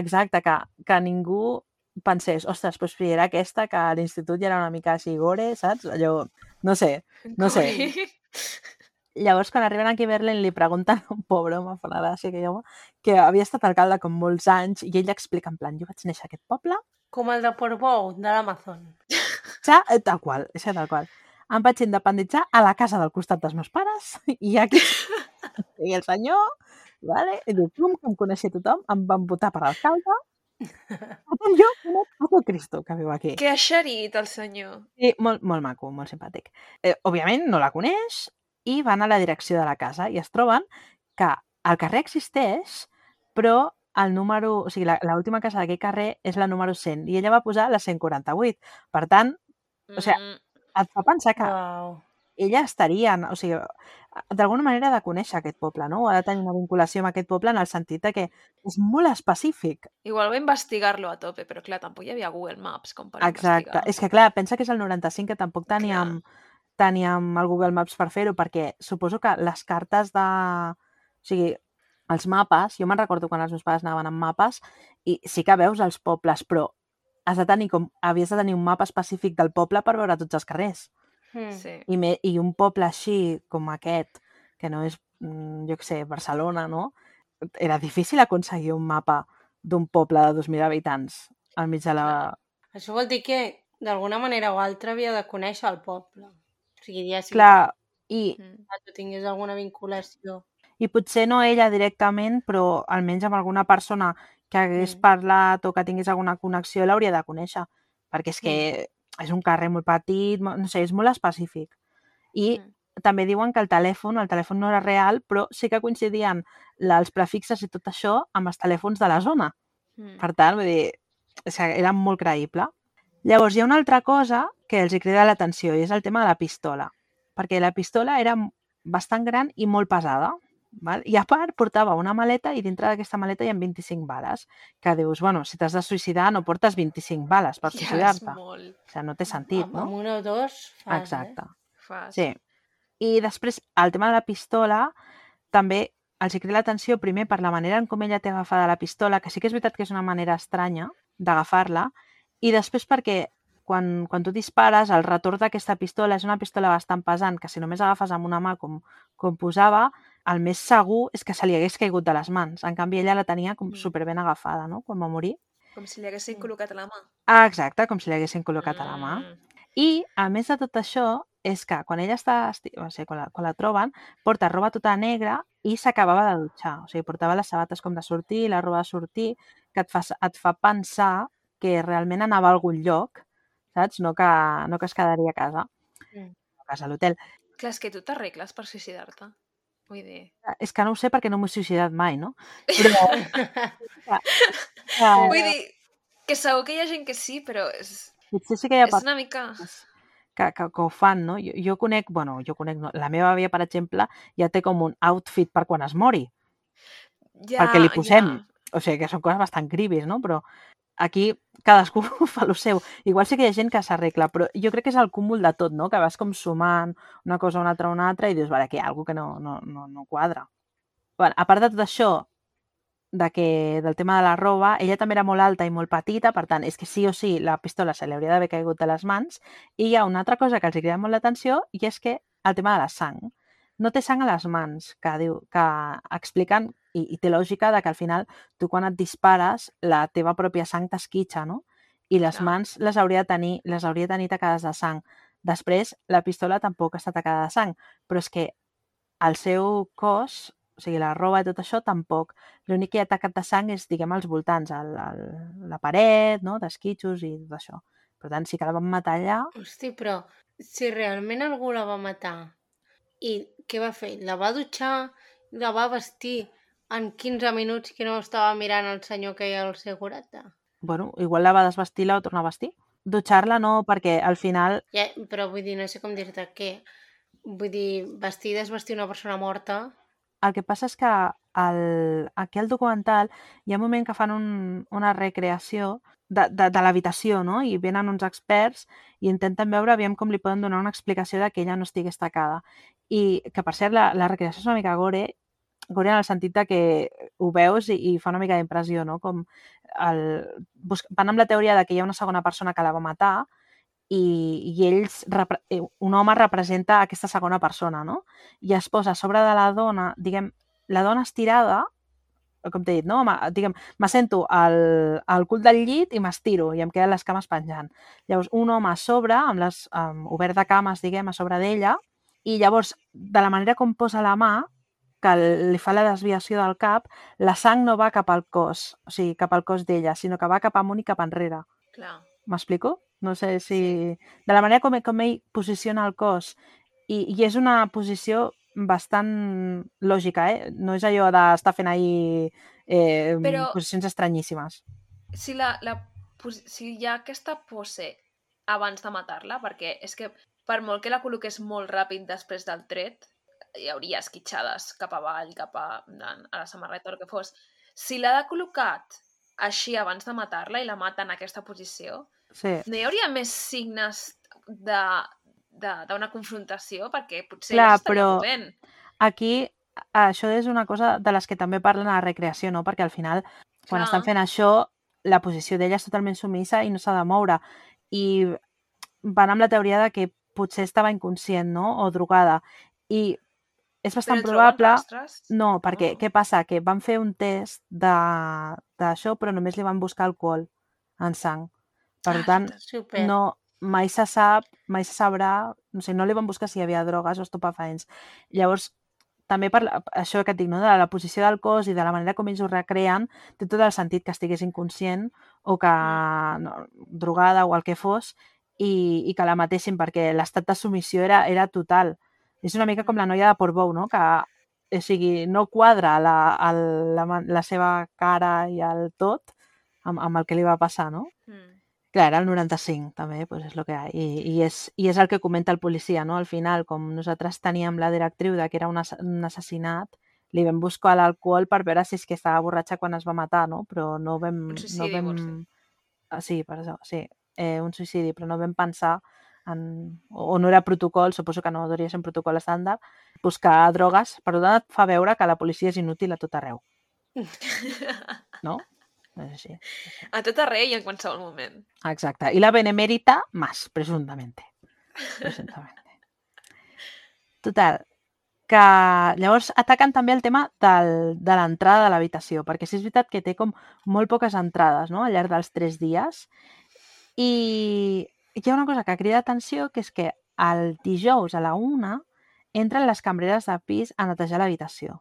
[SPEAKER 4] Exacte, que, que ningú pensés, ostres, doncs si era aquesta, que a l'institut ja era una mica així gore, saps? Allò, no sé. No sé. Llavors, quan arriben aquí a Berlín, li pregunten a un pobre home, fa una gràcia que jo, que havia estat alcalde com molts anys, i ell explica en plan, jo vaig néixer a aquest poble,
[SPEAKER 2] Com el de Portbou, de l'Amazon.
[SPEAKER 4] ja, eh, tal qual, és tal qual. Em vaig independitzar a la casa del costat dels meus pares, i aquí... I el senyor, vale? i diu, plum, que em coneixia tothom, em van votar per alcalde, jo a tot Cristo que viu aquí.
[SPEAKER 1] Que ha xerit el senyor.
[SPEAKER 4] Sí, molt, molt maco, molt simpàtic. Eh, òbviament no la coneix i van a la direcció de la casa i es troben que el carrer existeix, però el número, o sigui, la- l'última casa d'aquell carrer és la número 100 i ella va posar la 148. Per tant, O sea,
[SPEAKER 1] Mm,
[SPEAKER 4] et fa pensar que
[SPEAKER 2] Uau.
[SPEAKER 4] ella estaria, o sigui, d'alguna manera ha de conèixer aquest poble, no? Ha de tenir una vinculació amb aquest poble en el sentit de que és molt específic.
[SPEAKER 1] Igual va investigar-lo a tope, però clar, tampoc hi havia Google Maps com per
[SPEAKER 4] Exacte.
[SPEAKER 1] investigar.
[SPEAKER 4] És que, clar, pensa que és el 95 que tampoc teníem, teníem el Google Maps per fer-ho, perquè suposo que les cartes de... O sigui, els mapes, jo me'n recordo quan els meus pares anaven amb mapes, i sí que veus els pobles, però has de tenir com, havies de tenir un mapa específic del poble per veure tots els carrers.
[SPEAKER 2] Mm.
[SPEAKER 1] Sí.
[SPEAKER 4] I, me, i un poble així com aquest, que no és, mm, jo què sé, Barcelona, no? Era difícil aconseguir un mapa d'un poble de 2.000 habitants al mig de la...
[SPEAKER 2] Això vol dir que, d'alguna manera o altra, havia de conèixer el poble. O sigui, ja si
[SPEAKER 4] Clar, i,
[SPEAKER 1] Mm.
[SPEAKER 2] tu tingués alguna vinculació.
[SPEAKER 4] i potser no ella directament, però almenys amb alguna persona que hagués
[SPEAKER 2] Mm.
[SPEAKER 4] parlat o que tingués alguna connexió l'hauria de conèixer, perquè és que és un carrer molt petit, no sé, és molt específic. I
[SPEAKER 1] Mm.
[SPEAKER 4] també diuen que el telèfon, el telèfon no era real, però sí que coincidien els prefixes i tot això amb els telèfons de la zona.
[SPEAKER 1] Mm.
[SPEAKER 4] Per tant, vull dir, que era molt creïble. Llavors, hi ha una altra cosa que els hi crida l'atenció i és el tema de la pistola. Perquè la pistola era bastant gran i molt pesada. Val? I a part portava una maleta i dintre d'aquesta maleta hi ha 25 bales. Que dius, bueno, si t'has de suïcidar no portes 25 bales per
[SPEAKER 1] Ja
[SPEAKER 4] suïcidar-te.
[SPEAKER 1] molt.
[SPEAKER 4] O sigui, no té sentit,
[SPEAKER 2] amb,
[SPEAKER 4] no?
[SPEAKER 2] amb una o dos fas,
[SPEAKER 4] Exacte.
[SPEAKER 1] Fas.
[SPEAKER 4] Sí. I després, el tema de la pistola, també els crida l'atenció primer per la manera en com ella té agafada la pistola, que sí que és veritat que és una manera estranya d'agafar-la, i després perquè quan, quan tu dispares, el retorn d'aquesta pistola és una pistola bastant pesant, que si només agafes amb una mà com, com posava, el més segur és que se li hagués caigut de les mans. En canvi, ella la tenia com
[SPEAKER 1] Mm.
[SPEAKER 4] superben agafada, no?, quan va morir.
[SPEAKER 1] Com si li haguessin
[SPEAKER 2] Mm.
[SPEAKER 1] col·locat a la mà.
[SPEAKER 4] Ah, exacte, com si li haguessin col·locat a la mà.
[SPEAKER 1] Mm.
[SPEAKER 4] I, a més de tot això, és que quan ella està, o sigui, quan la, quan la troben, porta roba tota negra i s'acabava de dutxar. O sigui, portava les sabates com de sortir, la roba de sortir, que et fa, et fa pensar que realment anava a algun lloc, saps? No que, no que es quedaria a casa,
[SPEAKER 2] Mm.
[SPEAKER 4] a casa a l'hotel.
[SPEAKER 1] Clar, és que tu t'arregles per suïcidar-te. Vull dir...
[SPEAKER 4] És que no ho sé perquè no m'he suïcidat mai, no? Però, que,
[SPEAKER 1] Vull dir que segur que hi ha gent que sí, però és,
[SPEAKER 4] potser sí que hi ha
[SPEAKER 1] és una mica...
[SPEAKER 4] que, que, que ho fan, no? Jo, jo conec, bueno, jo conec, no, la meva àvia, per exemple, ja té com un outfit per quan es mori.
[SPEAKER 1] Ja,
[SPEAKER 4] perquè li posem.
[SPEAKER 1] Ja.
[SPEAKER 4] O sigui, que són coses bastant creepies, no? Però aquí cadascú fa el seu. Igual sí que hi ha gent que s'arregla, però jo crec que és el cúmul de tot, no? Que vas com sumant una cosa, una altra, una altra, i dius, vale, aquí hi ha alguna que no, no, no, no quadra. Bueno, a part de tot això, de que, del tema de la roba, ella també era molt alta i molt petita, per tant, és que sí o sí la pistola se li hauria d'haver caigut de les mans. I hi ha una altra cosa que els crida molt l'atenció i és que el tema de la sang. No té sang a les mans, que, diu, que expliquen, i, i té lògica, de que al final tu quan et dispares la teva pròpia sang t'esquitxa, no? I les mans les hauria de tenir, les hauria de tenir tacades de sang. Després, la pistola tampoc està tacada de sang, però és que el seu cos, o sigui, la roba i tot això, tampoc. L'únic que hi ha tacat de sang és, diguem, als voltants, el, el, la paret, no?, d'esquitxos i tot això. Per tant, sí que la van matar allà.
[SPEAKER 2] Hosti, però si realment algú la va matar i què va fer? La va dutxar, la va vestir en 15 minuts que no estava mirant el senyor que hi ha al segurata?
[SPEAKER 4] Bueno, igual la va desvestir i la va tornar a vestir. Dutxar-la no, perquè al final...
[SPEAKER 2] Ja, però vull dir, no sé com dir-te què. Vull dir, vestir i desvestir una persona morta...
[SPEAKER 4] El que passa és que el, aquí al documental hi ha un moment que fan un, una recreació de, de, de l'habitació, no? I venen uns experts i intenten veure aviam com li poden donar una explicació de que ella no estigués tacada. I que, per cert, la, la recreació és una mica gore, gore en el sentit de que ho veus i, i fa una mica d'impressió, no? Com el, van amb la teoria de que hi ha una segona persona que la va matar i, i ells, eh, un home representa aquesta segona persona, no? I es posa sobre de la dona, diguem, la dona estirada, com t'he dit, no? Diguem, m'assento al, al cul del llit i m'estiro i em queden les cames penjant. Llavors, un home a sobre, amb les, um, obert de cames, diguem, a sobre d'ella, i llavors, de la manera com posa la mà, que li fa la desviació del cap, la sang no va cap al cos, o sigui, cap al cos d'ella, sinó que va cap amunt i cap enrere.
[SPEAKER 1] Clar.
[SPEAKER 4] M'explico? No sé si... De la manera com, com ell posiciona el cos, i, i és una posició bastant lògica, eh? No és allò d'estar fent ahir eh,
[SPEAKER 1] Però-
[SPEAKER 4] posicions estranyíssimes.
[SPEAKER 1] Si, la, la, si hi ha aquesta pose abans de matar-la, perquè és que per molt que la col·loqués molt ràpid després del tret, hi hauria esquitxades cap avall, cap a, a la samarreta o el que fos. Si l'ha de col·locat així abans de matar-la i la mata en aquesta posició,
[SPEAKER 4] Sí.
[SPEAKER 1] no hi hauria més signes de- d'una confrontació perquè potser
[SPEAKER 4] Clar, però-
[SPEAKER 1] movent.
[SPEAKER 4] Aquí, això és una cosa de les que també parlen a la recreació, no? Perquè al final, quan
[SPEAKER 1] Clar.
[SPEAKER 4] estan fent això, la posició d'ella és totalment sumissa i no s'ha de moure. I van amb la teoria de que potser estava inconscient, no? O drogada. I és bastant
[SPEAKER 1] Però
[SPEAKER 4] probable... No, perquè
[SPEAKER 1] Oh.
[SPEAKER 4] què passa? Que van fer un test de- d'això, però només li van buscar alcohol en sang. Per
[SPEAKER 1] Ah,
[SPEAKER 4] tant.
[SPEAKER 2] Super.
[SPEAKER 4] no, mai se sap, mai se sabrà, no sé, no li van buscar si hi havia drogues o estupefaents. Llavors, també per la- això que et dic, no? de la posició del cos i de la manera com ells ho recreen, té tot el sentit que estigués inconscient o que no, drogada o el que fos i, i que la matessin perquè l'estat de submissió era, era total. És una mica com la noia de Portbou, no? que o sigui, no quadra la, el, la, la seva cara i el tot amb, amb el que li va passar, no?
[SPEAKER 1] Mm.
[SPEAKER 4] Clar, el 95, també, pues és el que hi ha. I, i, és, I és el que comenta el policia, no? Al final, com nosaltres teníem la directriu de que era un, ass un assassinat, li vam buscar l'alcohol per veure si és que estava borratxa quan es va matar, no? Però no vam...
[SPEAKER 1] Un
[SPEAKER 4] no vam...
[SPEAKER 1] vols?
[SPEAKER 4] Ah, sí, per això, sí. Eh, un suïcidi, però no vam pensar en... o, no era protocol, suposo que no hauria ser un protocol estàndard, buscar drogues. Per tant, et fa veure que la policia és inútil a tot arreu, no? És així.
[SPEAKER 1] A tot arreu i en qualsevol moment.
[SPEAKER 4] Exacte. Y la benemérita más, presuntamente. Presuntamente. Total, que llavors ataquen també el tema del, de l'entrada de l'habitació, perquè sí és veritat que té com molt poques entrades no? al llarg dels tres dies i hi ha una cosa que crida atenció que és que el dijous a la una entren les cambreres de pis a netejar l'habitació.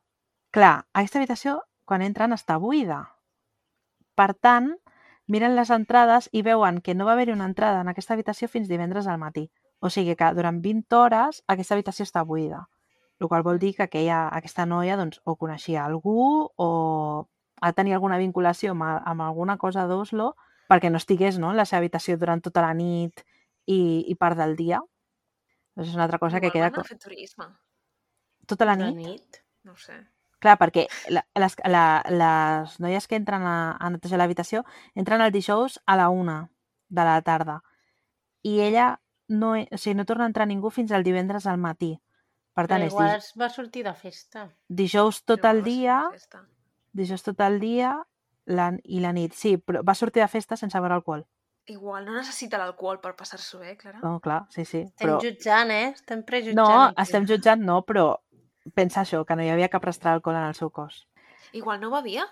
[SPEAKER 4] Clar, aquesta habitació quan entren està buida. Per tant, miren les entrades i veuen que no va haver-hi una entrada en aquesta habitació fins divendres al matí. O sigui que durant 20 hores aquesta habitació està buida. El qual vol dir que aquella, aquesta noia doncs, o coneixia algú o ha de tenir alguna vinculació amb, amb alguna cosa d'Oslo perquè no estigués no, en la seva habitació durant tota la nit i, i part del dia. Doncs és una altra cosa que
[SPEAKER 1] Igual
[SPEAKER 4] queda...
[SPEAKER 1] van anar
[SPEAKER 4] co-
[SPEAKER 1] a fer turisme.
[SPEAKER 4] Tota la
[SPEAKER 2] La
[SPEAKER 4] nit?
[SPEAKER 2] nit.
[SPEAKER 1] No sé.
[SPEAKER 4] Clar, perquè la, les, la, les noies que entren a, a netejar l'habitació entren el dijous a la una de la tarda i ella no, o sigui, no torna a entrar ningú fins al divendres al matí. Per tant,
[SPEAKER 2] Però
[SPEAKER 4] és
[SPEAKER 2] igual es va sortir de festa.
[SPEAKER 4] dijous tot
[SPEAKER 1] Igual
[SPEAKER 4] el dia, dijous tot el dia la, i la nit. Sí, però va sortir de festa sense beure alcohol.
[SPEAKER 1] Igual no necessita l'alcohol per passar-s'ho bé, Clara.
[SPEAKER 4] No, clar, sí, sí.
[SPEAKER 2] Estem
[SPEAKER 4] Però...
[SPEAKER 2] jutjant, eh? Estem prejutjant.
[SPEAKER 4] No,
[SPEAKER 2] aquí.
[SPEAKER 4] estem jutjant, no, però pensa això, que no hi havia cap rastre d'alcohol en el seu cos.
[SPEAKER 1] Igual no bevia.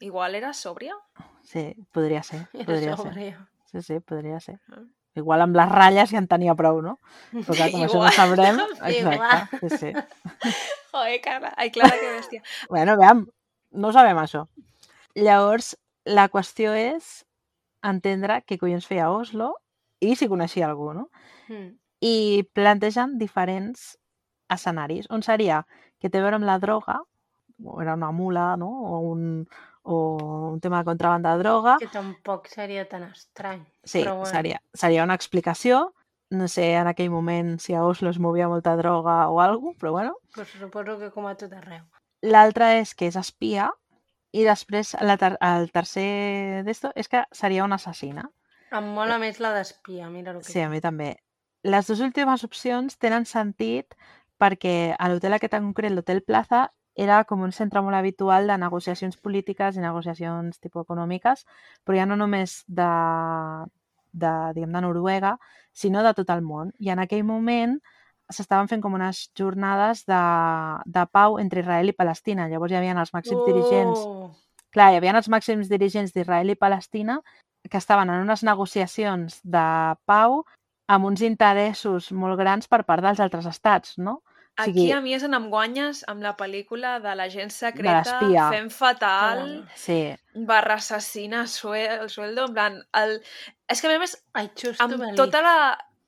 [SPEAKER 1] Igual era sòbria.
[SPEAKER 4] Sí, podria ser,
[SPEAKER 2] Era
[SPEAKER 4] podria ser.
[SPEAKER 2] sòbria.
[SPEAKER 4] Sí, sí, podria ser.
[SPEAKER 1] Ah.
[SPEAKER 4] Igual amb les ratlles ja en tenia prou, no? Però clar, com això no
[SPEAKER 1] Igual.
[SPEAKER 4] sabrem...
[SPEAKER 2] Igual.
[SPEAKER 4] Exacte, sí, sí.
[SPEAKER 1] Joder, Carla. Ai, Clara, que bèstia.
[SPEAKER 4] Bueno, veiem, no sabem això. Llavors, la qüestió és entendre què collons feia Oslo i si coneixia algú, no?
[SPEAKER 2] Mm.
[SPEAKER 4] I plantegen diferents escenaris, on seria que té a veure amb la droga, o era una mula, no? O un, o un tema de contrabanda de droga.
[SPEAKER 2] Que tampoc seria tan estrany.
[SPEAKER 4] Sí,
[SPEAKER 2] però bueno.
[SPEAKER 4] seria, seria una explicació. No sé en aquell moment si a Oslo es movia molta droga o alguna però bueno.
[SPEAKER 2] Pues suposo que com a tot arreu.
[SPEAKER 4] L'altre és que és espia i després la ter el tercer d'esto és que seria una assassina.
[SPEAKER 2] Em mola més la d'espia, mira el que...
[SPEAKER 4] Sí, a mi també. Les dues últimes opcions tenen sentit perquè a l'hotel aquest en concret, l'Hotel Plaza, era com un centre molt habitual de negociacions polítiques i negociacions tipus econòmiques, però ja no només de, de, diguem, de Noruega, sinó de tot el món. I en aquell moment s'estaven fent com unes jornades de, de pau entre Israel i Palestina. Llavors hi havia els màxims dirigents
[SPEAKER 2] Oh!
[SPEAKER 4] clar, hi havia els màxims dirigents d'Israel i Palestina que estaven en unes negociacions de pau amb uns interessos molt grans per part dels altres estats, no?
[SPEAKER 1] Aquí a mi és on em guanyes amb la pel·lícula de l'agent secreta fent fatal
[SPEAKER 4] Sí,
[SPEAKER 1] barra assassina suel, el sueldo, en plan... El... És que a més,
[SPEAKER 2] I
[SPEAKER 1] amb
[SPEAKER 2] believe.
[SPEAKER 1] tota la...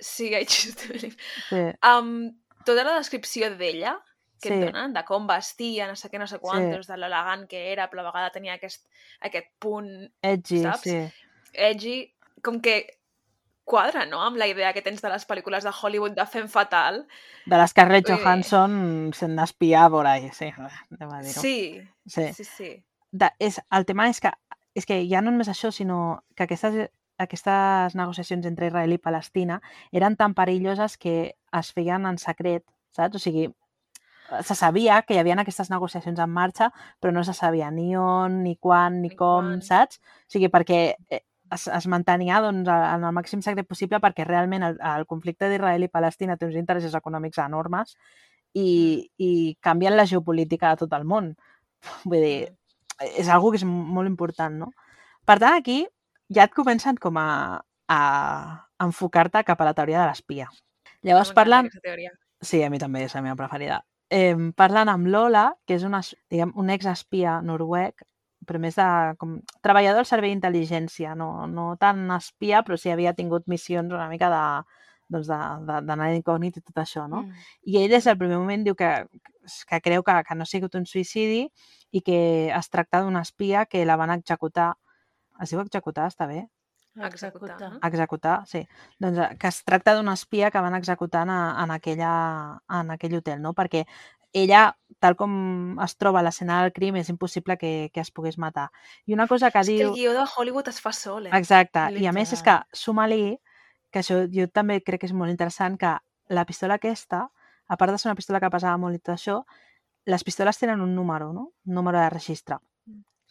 [SPEAKER 1] Sí, I believe.
[SPEAKER 4] sí,
[SPEAKER 1] Amb tota la descripció d'ella que
[SPEAKER 4] Sí.
[SPEAKER 1] et donen, de com vestia, no sé què, no sé quantos, de l'elegant que era, però a la vegada tenia aquest, aquest punt
[SPEAKER 4] edgy,
[SPEAKER 1] Saps?
[SPEAKER 4] sí.
[SPEAKER 1] edgy, com que quadra, no?, amb la idea que tens de les pel·lícules de Hollywood de fem fatal.
[SPEAKER 4] De les Scarlett
[SPEAKER 1] dir-
[SPEAKER 4] Johansson sent espiar por ahí, sí, anem a dir-ho.
[SPEAKER 1] Sí,
[SPEAKER 4] sí.
[SPEAKER 1] sí, sí.
[SPEAKER 4] de, és, el tema és que, és que ja no només això, sinó que aquestes, aquestes negociacions entre Israel i Palestina eren tan perilloses que es feien en secret, saps? O sigui, se sabia que hi havia aquestes negociacions en marxa, però no se sabia ni on, ni quan, ni,
[SPEAKER 1] Ni
[SPEAKER 4] com,
[SPEAKER 1] quan.
[SPEAKER 4] saps? O sigui, perquè eh, es, es mantenia doncs, en el màxim secret possible perquè realment el, el conflicte d'Israel i Palestina té uns interessos econòmics enormes i, i canvien la geopolítica de tot el món. Vull dir, és algo que és molt important, no? Per tant, aquí ja et comencen com a, a enfocar-te cap a la teoria de l'espia. Llavors parlen... Sí, a mi també és la meva preferida. Eh, parlen amb Lola, que és una, diguem, un exespia noruec, però més de com, treballador al servei d'intel·ligència, no, no tan espia, però sí havia tingut missions una mica de doncs de, de, d'anar incògnit i tot això, no?
[SPEAKER 2] Mm.
[SPEAKER 4] I ell des del primer moment diu que, que creu que, que no ha sigut un suïcidi i que es tracta d'una espia que la van executar. Es diu executar, està bé?
[SPEAKER 1] Executar.
[SPEAKER 2] Executar.
[SPEAKER 4] Executar, sí. Doncs eh, que es tracta d'una espia que van executar en, en, aquella, en aquell hotel, no? Perquè ella, tal com es troba a l'escena del crim, és impossible que, que es pogués matar. I una cosa que
[SPEAKER 1] És que
[SPEAKER 4] diu...
[SPEAKER 1] el guió de Hollywood es fa sol, eh?
[SPEAKER 4] Exacte. I a més és que
[SPEAKER 2] Literal.
[SPEAKER 4] suma-li, que això jo també crec que és molt interessant, que la pistola aquesta, a part de ser una pistola que pesava molt i tot això, les pistoles tenen un número, no? Un número de registre.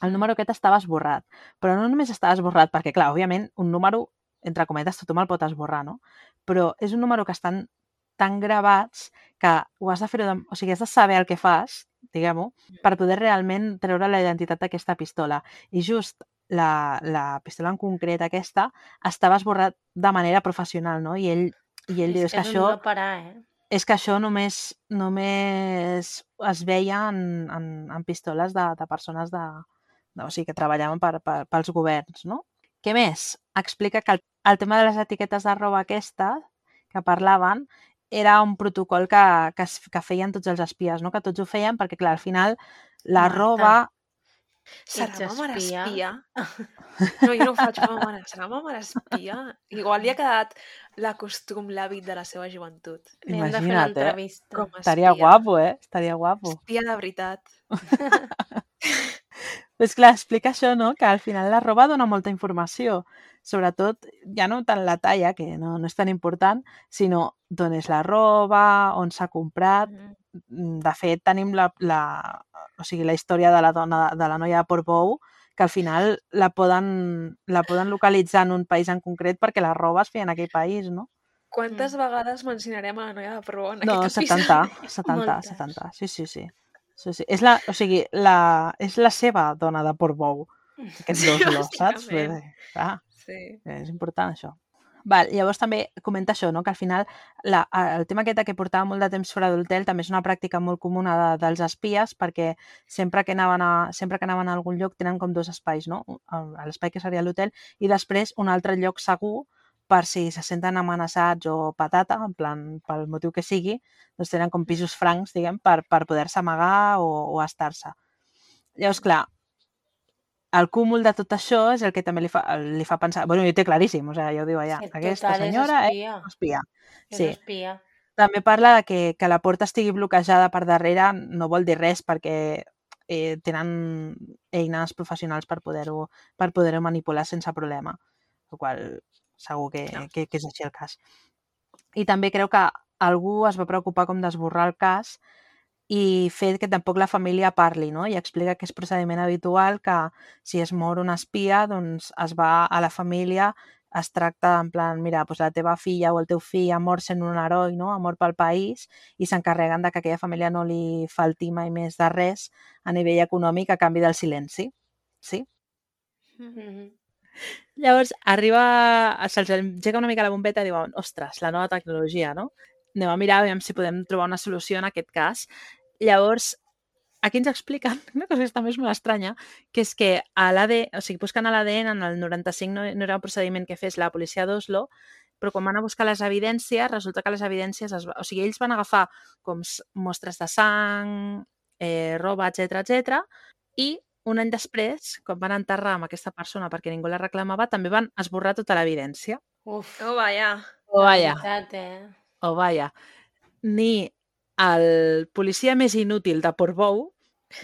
[SPEAKER 4] El número aquest estava esborrat. Però no només estava esborrat, perquè, clar, òbviament, un número, entre cometes, tothom el pot esborrar, no? Però és un número que estan tan gravats que ho has de fer... O sigui, has de saber el que fas, diguem-ho, per poder realment treure la identitat d'aquesta pistola. I just la, la pistola en concret aquesta estava esborrat de manera professional, no? I ell, i ell diu, és que
[SPEAKER 2] un
[SPEAKER 4] això,
[SPEAKER 2] no parar, eh?
[SPEAKER 4] és que això només, només es veia en, en, en pistoles de, de persones de, de, o sigui, que treballaven per, per, pels governs, no? Què més? Explica que el, el tema de les etiquetes de roba aquesta que parlaven era un protocol que, que, es, que feien tots els espies, no? que tots ho feien perquè, clar, al final la
[SPEAKER 2] Marta.
[SPEAKER 4] roba...
[SPEAKER 1] Serà
[SPEAKER 2] Ets
[SPEAKER 1] ma mare
[SPEAKER 2] espia?
[SPEAKER 1] espia? No, jo no ho faig com a mare. Serà ma mare espia? Igual li ha quedat la costum, l'hàbit de la seva joventut.
[SPEAKER 2] Li hem de fer una
[SPEAKER 4] Imagina't, eh?
[SPEAKER 1] Com
[SPEAKER 4] Estaria guapo, eh? Estaria guapo.
[SPEAKER 1] Espia de veritat.
[SPEAKER 4] Pues clar, explica això, no? Que al final la roba dona molta informació. Sobretot, ja no tant la talla, que no, no és tan important, sinó d'on és la roba, on s'ha comprat. Mm, De fet, tenim la, la, o sigui, la història de la dona, de la noia de Portbou, que al final la poden, la poden localitzar en un país en concret perquè la roba es feia en aquell país, no?
[SPEAKER 1] Quantes vegades mencionarem a la noia de Pro en
[SPEAKER 4] No,
[SPEAKER 1] aquest
[SPEAKER 4] 70,
[SPEAKER 1] episodi?
[SPEAKER 4] 70,
[SPEAKER 2] Moltes.
[SPEAKER 4] 70. Sí, sí, sí. Sí, sí. És, la, o sigui, la, és la seva dona de Portbou, aquest
[SPEAKER 1] Sí,
[SPEAKER 4] Oslo, saps? Dir, clar,
[SPEAKER 1] Sí.
[SPEAKER 4] és important això. Val, llavors també comenta això, no? que al final la, el tema aquest que portava molt de temps fora d'hotel també és una pràctica molt comuna de, dels espies perquè sempre que, anaven a, sempre que anaven a algun lloc tenen com dos espais, no? L'espai que seria l'hotel i després un altre lloc segur per si se senten amenaçats o patata, en plan, pel motiu que sigui, doncs tenen com pisos francs, diguem, per, per poder-se amagar o, o estar-se. Llavors, clar, el cúmul de tot això és el que també li fa, li fa pensar... bueno, ho té claríssim, o sigui, ja ho diu allà.
[SPEAKER 2] Sí,
[SPEAKER 4] Aquesta
[SPEAKER 2] total,
[SPEAKER 4] senyora és
[SPEAKER 2] espia.
[SPEAKER 4] espia.
[SPEAKER 2] És
[SPEAKER 4] Sí.
[SPEAKER 2] espia.
[SPEAKER 4] També parla de que, que la porta estigui bloquejada per darrere no vol dir res perquè eh, tenen eines professionals per poder-ho per poder manipular sense problema. El qual segur que, que, que és així el cas. I també creu que algú es va preocupar com d'esborrar el cas i fer que tampoc la família parli, no? I explica que és procediment habitual que si es mor un espia, doncs es va a la família, es tracta en plan, mira, doncs la teva filla o el teu fill ha mort sent un heroi, no? ha mort pel país, i s'encarreguen de que aquella família no li falti mai més de res a nivell econòmic a canvi del silenci. Sí?
[SPEAKER 2] Mhm.
[SPEAKER 4] Llavors, arriba, se'ls engega una mica la bombeta i diuen, ostres, la nova tecnologia, no? Anem a mirar aviam si podem trobar una solució en aquest cas. Llavors, aquí ens expliquen una cosa que també és molt estranya, que és que a l'ADN, o sigui, buscant a l'ADN en el 95 no, no era un procediment que fes la policia d'Oslo, però quan van a buscar les evidències, resulta que les evidències, es, o sigui, ells van agafar com mostres de sang, eh, roba, etc etc. i un any després, quan van enterrar amb aquesta persona perquè ningú la reclamava, també van esborrar tota l'evidència.
[SPEAKER 2] Uf,
[SPEAKER 1] Oh, vaja.
[SPEAKER 4] Oh, vaja,
[SPEAKER 2] veritat, eh?
[SPEAKER 4] oh, vaja. Ni el policia més inútil de Portbou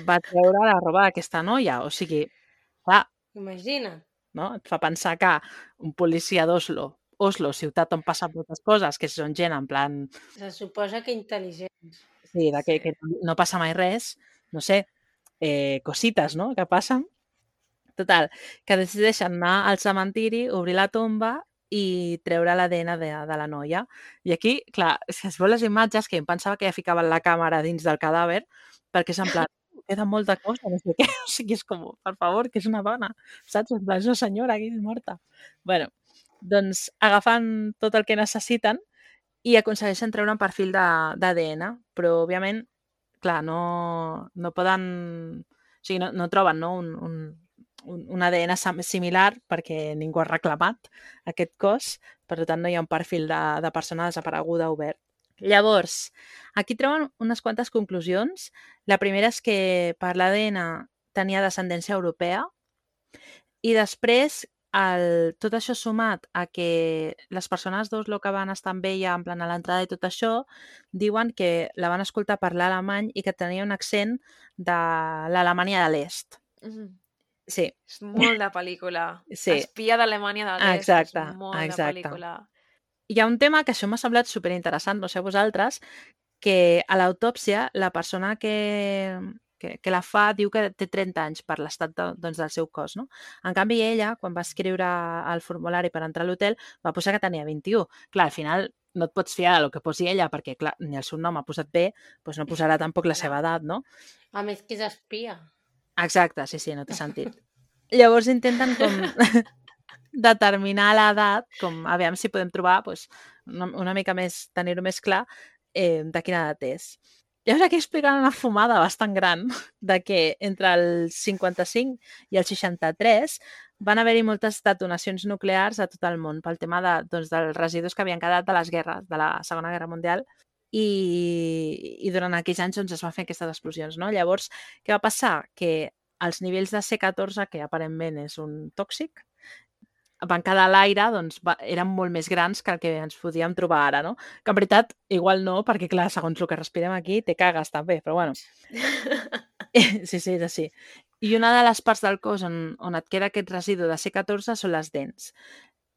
[SPEAKER 4] va treure la roba d'aquesta noia. O sigui, clar,
[SPEAKER 2] Imagina't.
[SPEAKER 4] no? et fa pensar que un policia d'Oslo, Oslo, ciutat on passen moltes coses, que són gent en plan
[SPEAKER 2] Se suposa que intel·ligents.
[SPEAKER 4] Sí, de que,
[SPEAKER 1] Sí.
[SPEAKER 4] que no passa mai res, no sé, eh, cosites, no?, que passen. Total, que decideixen anar al cementiri, obrir la tomba i treure l'ADN de, de la noia. I aquí, clar, si es veu les imatges, que em pensava que ja ficaven la càmera dins del cadàver, perquè és en plan, queda molta cosa, no sé què. O sigui, és com, per favor, que és una dona, saps? En plan, és una senyora aquí morta. bueno, doncs agafant tot el que necessiten, i aconsegueixen treure un perfil d'ADN, però òbviament, clar, no, no poden... O sigui, no, no troben no? Un, un, un, ADN similar perquè ningú ha reclamat aquest cos, per tant no hi ha un perfil de, de persona desapareguda obert. Llavors, aquí treuen unes quantes conclusions. La primera és que per l'ADN tenia descendència europea i després el, tot això sumat a que les persones d'Oslo que van estar amb ella en plan a l'entrada i tot això diuen que la van escoltar parlar alemany i que tenia un accent de l'Alemanya de l'Est.
[SPEAKER 1] Mhm.
[SPEAKER 4] Sí,
[SPEAKER 1] És molt de pel·lícula.
[SPEAKER 4] Sí.
[SPEAKER 1] Espia d'Alemanya de l'Est.
[SPEAKER 4] Exacte,
[SPEAKER 1] És molt
[SPEAKER 4] exacte.
[SPEAKER 1] de pel·lícula.
[SPEAKER 4] hi ha un tema que això m'ha semblat superinteressant, no sé vosaltres, que a l'autòpsia la persona que, que, que la fa diu que té 30 anys per l'estat de, doncs, del seu cos. No? En canvi, ella, quan va escriure el formulari per entrar a l'hotel, va posar que tenia 21. Clar, al final no et pots fiar del que posi ella, perquè clar, ni el seu nom ha posat bé, doncs no posarà tampoc la seva edat, no?
[SPEAKER 2] A més, que és espia.
[SPEAKER 4] Exacte, sí, sí, no té sentit. Llavors intenten com determinar l'edat, com aviam si podem trobar doncs, una, una mica més, tenir-ho més clar, eh, de quina edat és. Llavors aquí expliquen una fumada bastant gran de que entre el 55 i el 63 van haver-hi moltes detonacions nuclears a tot el món pel tema de, doncs, dels residus que havien quedat de les guerres, de la Segona Guerra Mundial, i, i durant aquells anys doncs, es van fer aquestes explosions. No? Llavors, què va passar? Que els nivells de C14, que aparentment és un tòxic, van quedar a l'aire, doncs va, eren molt més grans que el que ens podíem trobar ara, no? Que en veritat, igual no, perquè clar, segons el que respirem aquí, te cagues també, però bueno. sí, sí, és així. I una de les parts del cos on, on et queda aquest residu de C14 són les dents.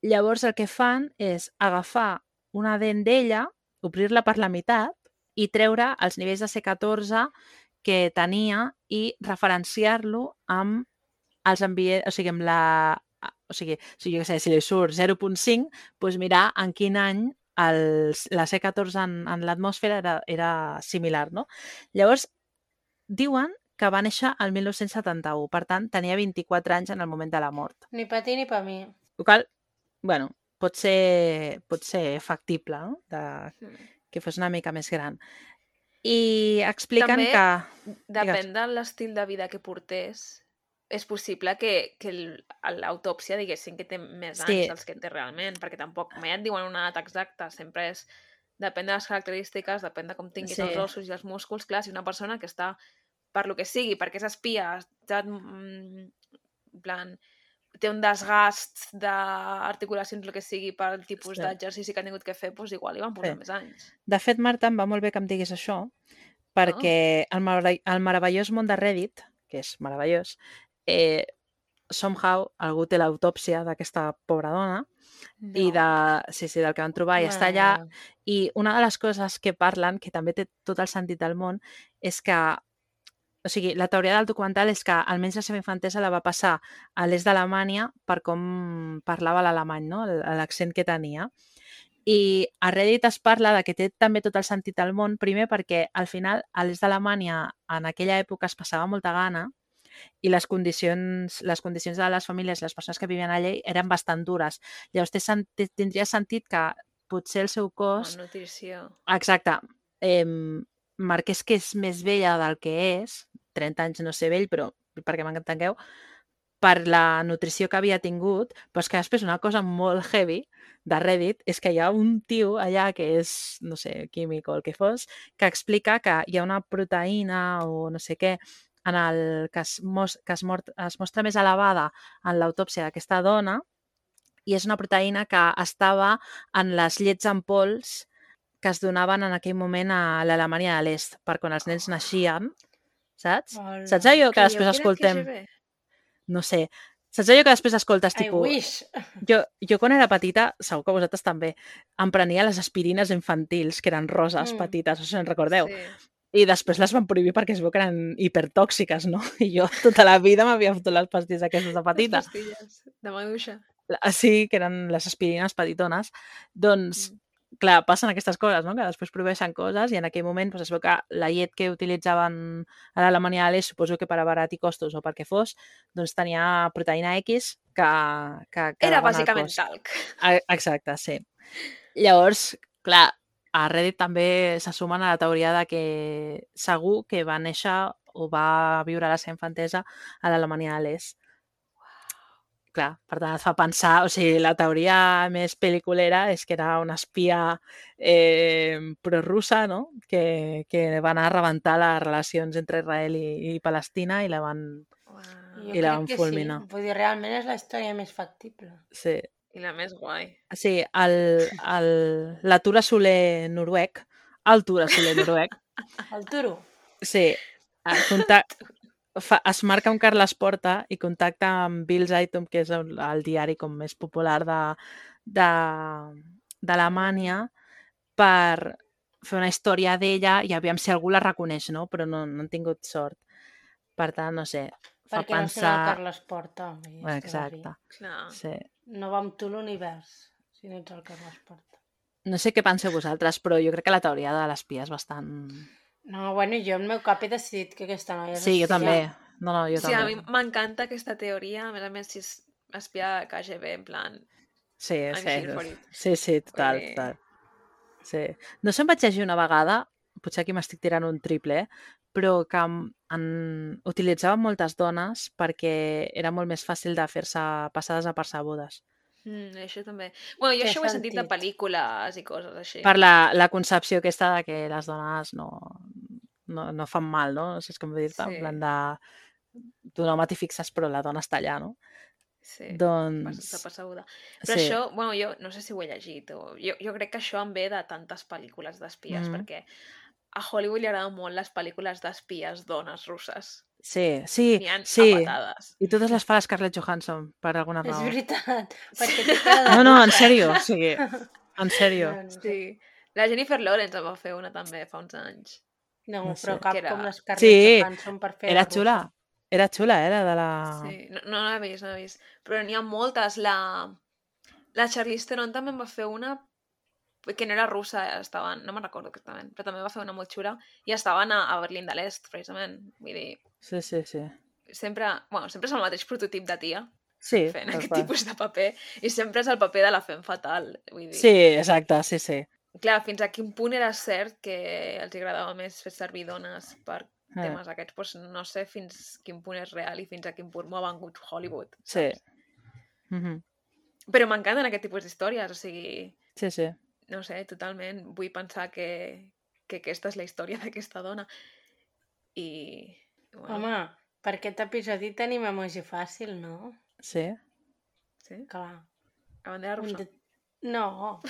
[SPEAKER 4] Llavors el que fan és agafar una dent d'ella, obrir-la per la meitat i treure els nivells de C14 que tenia i referenciar-lo amb els envie... o sigui, amb la... O sigui, si jo què sé, si li surt 0.5, doncs mirar en quin any el, la C14 en, en l'atmosfera era, era similar, no? Llavors, diuen que va néixer el 1971, per tant, tenia 24 anys en el moment de la mort.
[SPEAKER 2] Ni per ti ni per mi.
[SPEAKER 4] El qual, bueno, pot ser, pot ser factible, no? De,
[SPEAKER 1] Mm.
[SPEAKER 4] que fos una mica més gran. I expliquen
[SPEAKER 1] També
[SPEAKER 4] que...
[SPEAKER 1] Depèn de l'estil de vida que portés, és possible que, que l'autòpsia diguessin que té més anys
[SPEAKER 4] Sí.
[SPEAKER 1] dels que en té realment, perquè tampoc mai et diuen una data exacta, sempre és... Depèn de les característiques, depèn de com tinguis
[SPEAKER 4] Sí.
[SPEAKER 1] els ossos i els músculs. Clar, si una persona que està, per lo que sigui, perquè és espia, estat, mm, en plan, té un desgast d'articulacions, el que sigui, pel tipus
[SPEAKER 4] Sí.
[SPEAKER 1] d'exercici que ha tingut que fer, doncs igual li van posar
[SPEAKER 4] Sí.
[SPEAKER 1] més anys.
[SPEAKER 4] De fet, Marta, em va molt bé que em diguis això, perquè el, mara- el meravellós món de Reddit, que és meravellós, eh, somehow algú té l'autòpsia d'aquesta pobra dona i de, sí, sí, del que van trobar i està allà. I una de les coses que parlen, que també té tot el sentit del món, és que o sigui, la teoria del documental és que almenys la seva infantesa la va passar a l'est d'Alemanya per com parlava l'alemany, no? L'accent que tenia. I a Reddit es parla de que té també tot el sentit del món, primer perquè al final a l'est d'Alemanya en aquella època es passava molta gana i les condicions, les condicions de les famílies i les persones que vivien allà eren bastant dures. Llavors té sent, tindria sentit que potser el seu cos
[SPEAKER 1] La nutrició.
[SPEAKER 4] Exacte. Eh, marqués que és més vella del que és, 30 anys no sé vell, però perquè m'entengueu, per la nutrició que havia tingut, però és que després una cosa molt heavy de Reddit és que hi ha un tio allà que és, no sé, químic o el que fos, que explica que hi ha una proteïna o no sé què en el que es, mos, que es, mort, es mostra més elevada en l'autòpsia d'aquesta dona i és una proteïna que estava en les llets en pols que es donaven en aquell moment a l'Alemanya de l'Est, per quan els nens naixien, saps?
[SPEAKER 2] Hola.
[SPEAKER 4] Saps allò que
[SPEAKER 1] Creieu
[SPEAKER 4] després escoltem?
[SPEAKER 1] TGV?
[SPEAKER 4] No sé. Saps allò que després escoltes, tipus... Jo, jo quan era petita, segur que vosaltres també, em prenia les aspirines infantils, que eren roses,
[SPEAKER 2] Mm.
[SPEAKER 4] petites, no sé si en recordeu.
[SPEAKER 1] Sí.
[SPEAKER 4] I després les van prohibir perquè es veu que eren hipertòxiques, no? I jo tota la vida m'havia fotut les pastilles aquestes de petita.
[SPEAKER 1] Les pastilles de maduixa.
[SPEAKER 4] La- Sí, que eren les aspirines petitones. Doncs,
[SPEAKER 1] Mm.
[SPEAKER 4] clar, passen aquestes coses, no? Que després prohibeixen coses i en aquell moment doncs, es veu que la llet que utilitzaven a l'Alemanya de l'Est, suposo que per abaratir costos o perquè fos, doncs tenia proteïna X que, que
[SPEAKER 1] Era
[SPEAKER 4] en el
[SPEAKER 1] bàsicament talc.
[SPEAKER 4] Ah, Exacte, sí. Llavors, clar, a Reddit també se sumen a la teoria de que segur que va néixer o va viure la seva infantesa a l'Alemanya de l'Est. Clar, per tant, et fa pensar... O sigui, la teoria més pel·liculera és que era una espia eh, prorussa, no? Que, que va anar a rebentar les relacions entre Israel i, i Palestina i la van...
[SPEAKER 2] Jo
[SPEAKER 4] I la van fulminar.
[SPEAKER 2] Sí. Vull dir, realment és la història més factible.
[SPEAKER 4] Sí,
[SPEAKER 1] I la més guai.
[SPEAKER 4] Sí, el, el, la Tura Soler noruec, el Tura Soler noruec,
[SPEAKER 2] El turo.
[SPEAKER 4] sí, eh, contact, fa, es marca un Carles Porta i contacta amb Bill Zeitung, que és el, el diari com més popular de, de, d'Alemanya, per fer una història d'ella i aviam si algú la reconeix, no? Però no, no han tingut sort. Per tant, no sé, fa
[SPEAKER 2] Perquè no sé el
[SPEAKER 4] pensar...
[SPEAKER 2] Carles Porta.
[SPEAKER 4] Bueno, exacte,
[SPEAKER 1] Clar.
[SPEAKER 4] sí.
[SPEAKER 2] No va amb tu l'univers, si no ets el Carles Porta.
[SPEAKER 4] No sé què penseu vosaltres, però jo crec que la teoria de l'espia és bastant...
[SPEAKER 2] No, bueno, jo en el meu cap he decidit que aquesta noia és
[SPEAKER 4] Sí, jo també. No, no, jo
[SPEAKER 1] sí, a
[SPEAKER 4] també.
[SPEAKER 1] mi m'encanta aquesta teoria. A més a més, si és espia de KGB, en plan...
[SPEAKER 4] Sí, sí, sí, sí, total, total. Sí. No sé, em vaig llegir una vegada, potser aquí m'estic tirant un triple, eh? Però que en, en, utilitzaven moltes dones perquè era molt més fàcil de fer-se passar desapercebudes.
[SPEAKER 1] Mm, això també. Bueno, jo
[SPEAKER 2] Té
[SPEAKER 1] això ho he sentit de pel·lícules i coses així.
[SPEAKER 4] Per la, la concepció aquesta de que les dones no, no, no fan mal, no? No sé com dir-te,
[SPEAKER 1] Sí.
[SPEAKER 4] en plan de... Tu no t'hi fixes, però la dona està allà, no?
[SPEAKER 1] Sí.
[SPEAKER 4] doncs...
[SPEAKER 1] Està percebuda. Però
[SPEAKER 4] sí.
[SPEAKER 1] això, bueno, jo no sé si ho he llegit, o jo, jo crec que això em ve de tantes pel·lícules d'espies,
[SPEAKER 4] Mhm.
[SPEAKER 1] perquè a Hollywood li agraden molt les pel·lícules d'espies dones russes.
[SPEAKER 4] Sí, sí, sí. I totes les fa la Scarlett Johansson, per alguna
[SPEAKER 2] És
[SPEAKER 4] raó.
[SPEAKER 2] veritat, perquè cara de...
[SPEAKER 4] No, no, en sèrio, o sigui, en sèrio.
[SPEAKER 2] No, no.
[SPEAKER 1] Sí. La Jennifer Lawrence en va fer una també fa uns anys.
[SPEAKER 2] no,
[SPEAKER 4] No
[SPEAKER 2] però
[SPEAKER 4] sé.
[SPEAKER 2] cap
[SPEAKER 1] era-
[SPEAKER 2] com les Scarlett
[SPEAKER 4] Sí,
[SPEAKER 2] Johansson per fer
[SPEAKER 4] Era xula. Era xula, era de la...
[SPEAKER 1] Sí, no, no l'he vist, no l'he vist. Però n'hi ha moltes. La, la Charlize Theron també en va fer una que no era russa, estaven, no me'n recordo exactament, però també va fer una molt xula i estaven a, a Berlín de l'Est, precisament. Vull dir,
[SPEAKER 4] Sí, sí, sí.
[SPEAKER 1] sempre, bueno, sempre és el mateix prototip de tia.
[SPEAKER 4] Sí,
[SPEAKER 1] fent aquest
[SPEAKER 4] qual.
[SPEAKER 1] tipus de paper i sempre és el paper de la fem fatal. Vull dir.
[SPEAKER 4] Sí, exacte, sí, sí.
[SPEAKER 1] Clar, fins a quin punt era cert que els agradava més fer servir dones per
[SPEAKER 4] Eh,
[SPEAKER 1] temes aquests, doncs no sé fins quin punt és real i fins a quin punt m'ho ha vengut Hollywood.
[SPEAKER 4] sí.
[SPEAKER 1] saps?
[SPEAKER 4] Mhm.
[SPEAKER 1] Però m'encanten aquest tipus d'històries, o sigui,
[SPEAKER 4] Sí, sí.
[SPEAKER 1] No sé, totalment vull pensar que, que aquesta és la història d'aquesta dona. I... Bueno,
[SPEAKER 2] Home, per aquest episodi tenim emoji fàcil, no?
[SPEAKER 4] Sí.
[SPEAKER 1] sí?
[SPEAKER 2] Clar.
[SPEAKER 1] La bandera
[SPEAKER 2] Un
[SPEAKER 1] russa.
[SPEAKER 2] de... No.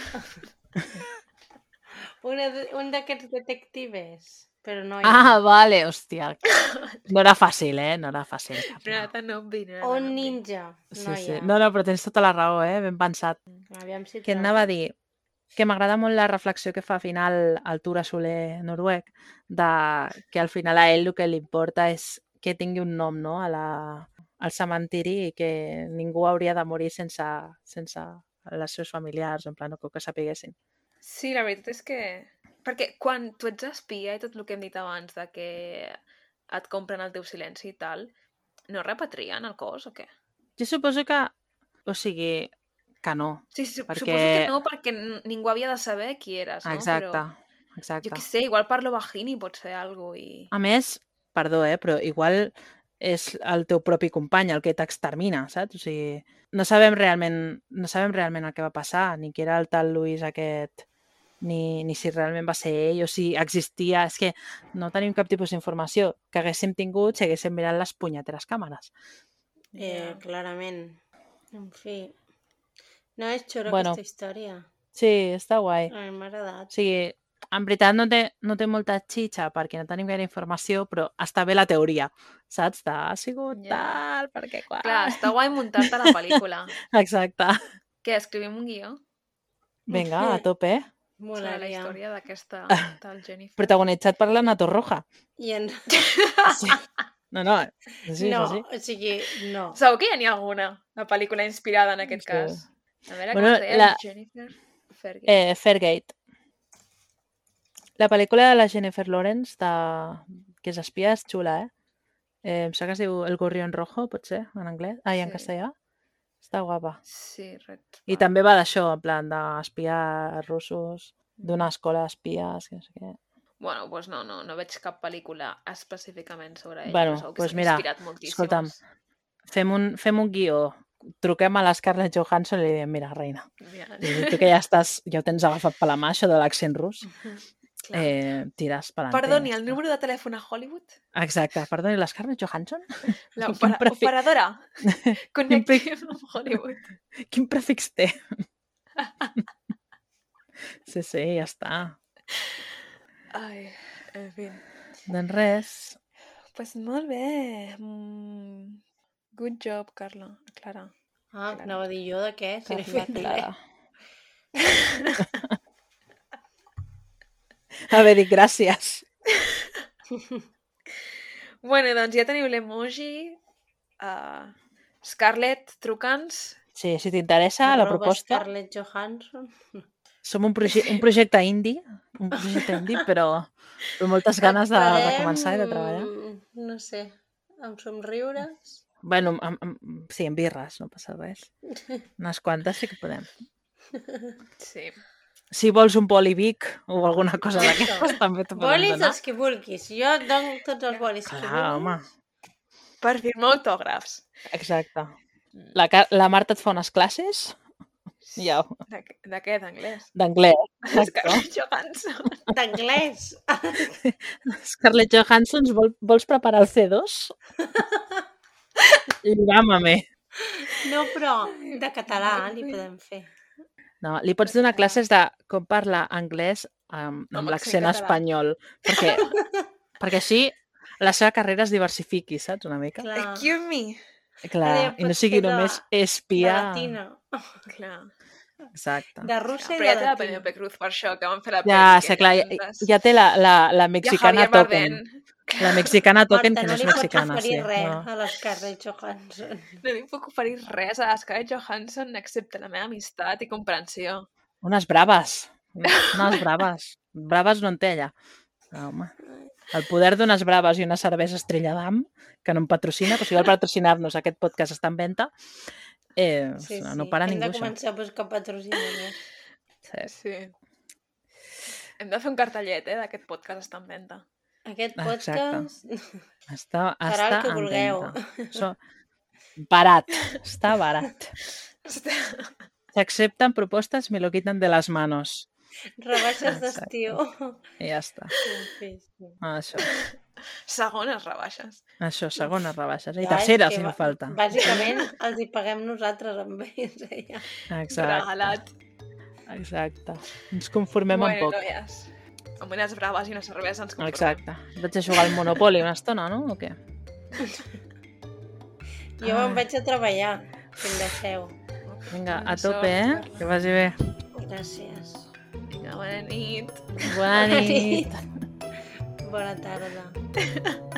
[SPEAKER 2] Una de... Un d'aquests detectives. Però no.
[SPEAKER 4] Ah, vale, hòstia. No era fàcil, eh? No era fàcil.
[SPEAKER 1] No era tan obvi, no era
[SPEAKER 2] O un ninja.
[SPEAKER 4] Sí,
[SPEAKER 2] No
[SPEAKER 4] sí.
[SPEAKER 2] hi ha.
[SPEAKER 4] No, no, però tens tota la raó, eh? Ben pensat.
[SPEAKER 2] Aviam si
[SPEAKER 4] Que anava a dir que m'agrada molt la reflexió que fa a final el Tura Soler noruec de que al final a ell el que li importa és que tingui un nom no? a la, al cementiri i que ningú hauria de morir sense, sense els seus familiars, en plan, o que ho sapiguessin.
[SPEAKER 1] Sí, la veritat és que... Perquè quan tu ets espia i tot el que hem dit abans de que et compren el teu silenci i tal, no repatrien el cos o què?
[SPEAKER 4] Jo suposo que, o sigui, que no.
[SPEAKER 1] Sí, sí,
[SPEAKER 4] Perquè-
[SPEAKER 1] suposo que no, perquè ningú havia de saber qui eres, no?
[SPEAKER 4] Exacte,
[SPEAKER 1] Però,
[SPEAKER 4] exacte.
[SPEAKER 1] jo què sé, igual parlo bajini pot ser algo i...
[SPEAKER 4] A més, perdó, eh, però igual és el teu propi company el que t'extermina, saps? O sigui, no sabem realment, no sabem realment el que va passar, ni qui era el tal Luis aquest, ni, ni si realment va ser ell o si existia. És que no tenim cap tipus d'informació que haguéssim tingut si haguéssim mirat les punyeteres càmeres.
[SPEAKER 2] Eh, clarament. En fi. No és xoro
[SPEAKER 4] Bueno.
[SPEAKER 2] aquesta història.
[SPEAKER 4] Sí, està guai.
[SPEAKER 2] A mi m'ha agradat.
[SPEAKER 4] O sigui, en veritat no té, no té molta xitxa perquè no tenim gaire informació, però està bé la teoria, saps? De, ha sigut
[SPEAKER 1] Ja.
[SPEAKER 4] tal, perquè quan...
[SPEAKER 1] Clar, està guai muntar-te la pel·lícula.
[SPEAKER 4] Exacte.
[SPEAKER 1] Què, escrivim un guió
[SPEAKER 4] Vinga, a tope.
[SPEAKER 1] sobre la
[SPEAKER 2] Molaria.
[SPEAKER 1] història d'aquesta tal Jennifer?
[SPEAKER 4] Protagonitzat per la Nato Roja.
[SPEAKER 2] I en...
[SPEAKER 4] Sí. No, no, sí,
[SPEAKER 2] no,
[SPEAKER 4] sí,
[SPEAKER 2] o sigui, no.
[SPEAKER 1] Segur que ja n'hi ha alguna, una pel·lícula inspirada en aquest
[SPEAKER 4] Sí.
[SPEAKER 1] cas. A veure,
[SPEAKER 4] Bueno,
[SPEAKER 1] com
[SPEAKER 4] la-
[SPEAKER 1] Jennifer Fergie.
[SPEAKER 4] Eh, Fairgate. La pel·lícula de la Jennifer Lawrence, de... que és espia, és xula, eh? eh em sembla que es diu El gorrión rojo, pot ser, en anglès? Ai, en
[SPEAKER 1] Sí.
[SPEAKER 4] castellà. Està guapa.
[SPEAKER 1] Sí, Red
[SPEAKER 4] I també va d'això, en plan, d'espiar russos, d'una escola d'espies, que no sé què.
[SPEAKER 1] Bueno, doncs no, no, no veig cap pel·lícula específicament sobre ell.
[SPEAKER 4] Bueno, doncs
[SPEAKER 1] s'han
[SPEAKER 4] mira, escolta'm, Fem un, fem un guió, truquem a la Scarlett Johansson i li diem, mira, reina, i tu que ja estàs, ja ho tens agafat per la mà, això de l'accent rus,
[SPEAKER 1] clar.
[SPEAKER 4] eh, tires per
[SPEAKER 1] Perdoni, el número de telèfon a Hollywood?
[SPEAKER 4] Exacte, perdoni, la Scarlett Johansson?
[SPEAKER 1] La
[SPEAKER 4] Quin
[SPEAKER 1] opera
[SPEAKER 4] prefi-
[SPEAKER 1] operadora. Connectem amb Hollywood.
[SPEAKER 4] Quin prefix té? sí, sí, ja està.
[SPEAKER 1] Ai, en fi.
[SPEAKER 4] Doncs res,
[SPEAKER 1] Pues molt bé. Mm. Good job, Carla. Clara.
[SPEAKER 2] Ah,
[SPEAKER 1] Clara.
[SPEAKER 2] anava a dir jo de què? Si no he fet
[SPEAKER 4] Clara.
[SPEAKER 2] res.
[SPEAKER 4] Haver dit gràcies.
[SPEAKER 1] Bueno, doncs ja teniu l'emoji. Uh, Scarlett, truca'ns.
[SPEAKER 4] Sí, si t'interessa la proposta,
[SPEAKER 2] Scarlett Johansson.
[SPEAKER 4] som un, proje un projecte indie, un projecte indie, però amb moltes ganes de, de començar i de treballar.
[SPEAKER 2] No sé, amb somriures.
[SPEAKER 4] Bueno, amb, amb, sí, amb birres, no passa res. Unes quantes sí que podem.
[SPEAKER 1] Sí.
[SPEAKER 4] Si vols un polivic o alguna cosa d'aquestes, també t'ho podem
[SPEAKER 2] Bolis
[SPEAKER 4] donar.
[SPEAKER 2] els que vulguis. Jo et dono tots els bolis que
[SPEAKER 4] Clar, home,
[SPEAKER 2] vulguis.
[SPEAKER 1] Per firmar autògrafs.
[SPEAKER 4] exacte. La, Car- la Marta et fa unes classes ja,
[SPEAKER 1] De, de què? D'anglès?
[SPEAKER 4] d'anglès.
[SPEAKER 1] Scarlett Johansson.
[SPEAKER 2] D'anglès.
[SPEAKER 4] Scarlett Johansson, vol, vols preparar el C2? Llámame.
[SPEAKER 2] No, però de català li podem fer.
[SPEAKER 4] No, li pots donar classes de com parlar anglès amb,
[SPEAKER 1] Amb
[SPEAKER 4] amb
[SPEAKER 1] accent
[SPEAKER 4] l'accent espanyol. Perquè, perquè així la seva carrera es diversifiqui, saps? Una mica.
[SPEAKER 2] Clar.
[SPEAKER 1] Excuse me.
[SPEAKER 4] Clar,
[SPEAKER 2] Ara ja
[SPEAKER 4] i no sigui
[SPEAKER 2] de-
[SPEAKER 4] només
[SPEAKER 2] De
[SPEAKER 4] espia...
[SPEAKER 2] latina.
[SPEAKER 1] Clar.
[SPEAKER 4] Exacte.
[SPEAKER 2] De russa
[SPEAKER 1] Però
[SPEAKER 2] i
[SPEAKER 1] ja
[SPEAKER 2] de
[SPEAKER 1] té la. Penélope Cruz per això, que van fer la
[SPEAKER 4] Ja,
[SPEAKER 1] pel·li.
[SPEAKER 4] sé,
[SPEAKER 1] que
[SPEAKER 4] clar, ja, ja té la, la, la mexicana
[SPEAKER 1] Javier
[SPEAKER 4] token.
[SPEAKER 1] Bardem.
[SPEAKER 4] La mexicana token,
[SPEAKER 2] Marta,
[SPEAKER 4] que
[SPEAKER 2] no
[SPEAKER 4] no és
[SPEAKER 2] li pots
[SPEAKER 4] mexicana,
[SPEAKER 2] oferir
[SPEAKER 4] sí.
[SPEAKER 2] res
[SPEAKER 4] No.
[SPEAKER 2] a l'Scarlett Johansson.
[SPEAKER 1] No li puc oferir res a Scarlett Johansson excepte la meva amistat i comprensió.
[SPEAKER 4] Unes braves. Unes braves. Braves no en té allà. No, home. El poder d'unes braves i una cervesa estrella d'am, que no em patrocina, però si vol patrocinar-nos, aquest podcast està en venda. Eh,
[SPEAKER 2] Sí,
[SPEAKER 4] no,
[SPEAKER 2] sí.
[SPEAKER 4] no para
[SPEAKER 2] Hem
[SPEAKER 4] ningú,
[SPEAKER 2] de
[SPEAKER 4] això.
[SPEAKER 2] començar a buscar patrocinadors.
[SPEAKER 4] Sí.
[SPEAKER 1] Sí. Hem de fer un cartellet, eh, d'aquest podcast està en venda.
[SPEAKER 2] Aquest
[SPEAKER 4] Exacte.
[SPEAKER 2] podcast
[SPEAKER 4] Està,
[SPEAKER 2] serà
[SPEAKER 4] està
[SPEAKER 2] el que vulgueu.
[SPEAKER 4] Això, barat, està barat.
[SPEAKER 1] Està-
[SPEAKER 4] S'accepten propostes, me lo quitan de les manos.
[SPEAKER 2] Rebaixes
[SPEAKER 4] Exacte.
[SPEAKER 2] d'estiu.
[SPEAKER 4] I ja està.
[SPEAKER 2] Sí, sí.
[SPEAKER 4] Això,
[SPEAKER 1] Segones rebaixes.
[SPEAKER 4] això segones rebaixes. I
[SPEAKER 2] Ja,
[SPEAKER 4] terceres, si fa falta.
[SPEAKER 2] Bàsicament els hi paguem nosaltres amb ells. eh, Ja.
[SPEAKER 4] Exacte,
[SPEAKER 1] Regalat.
[SPEAKER 4] exacte. Ens conformem
[SPEAKER 1] bueno,
[SPEAKER 4] un poc.
[SPEAKER 1] noies. Amb unes braves i una cervesa ens conformem.
[SPEAKER 4] Exacte. Vaig a jugar al Monopoly una estona, no? O què?
[SPEAKER 2] Jo
[SPEAKER 4] Ai.
[SPEAKER 2] me'n vaig a treballar, si em deixeu.
[SPEAKER 4] Vinga, a
[SPEAKER 1] Sort,
[SPEAKER 4] tope, eh? Que vagi bé.
[SPEAKER 2] Gràcies.
[SPEAKER 1] Vinga, bona nit.
[SPEAKER 4] Bona nit.
[SPEAKER 2] Bona tarda.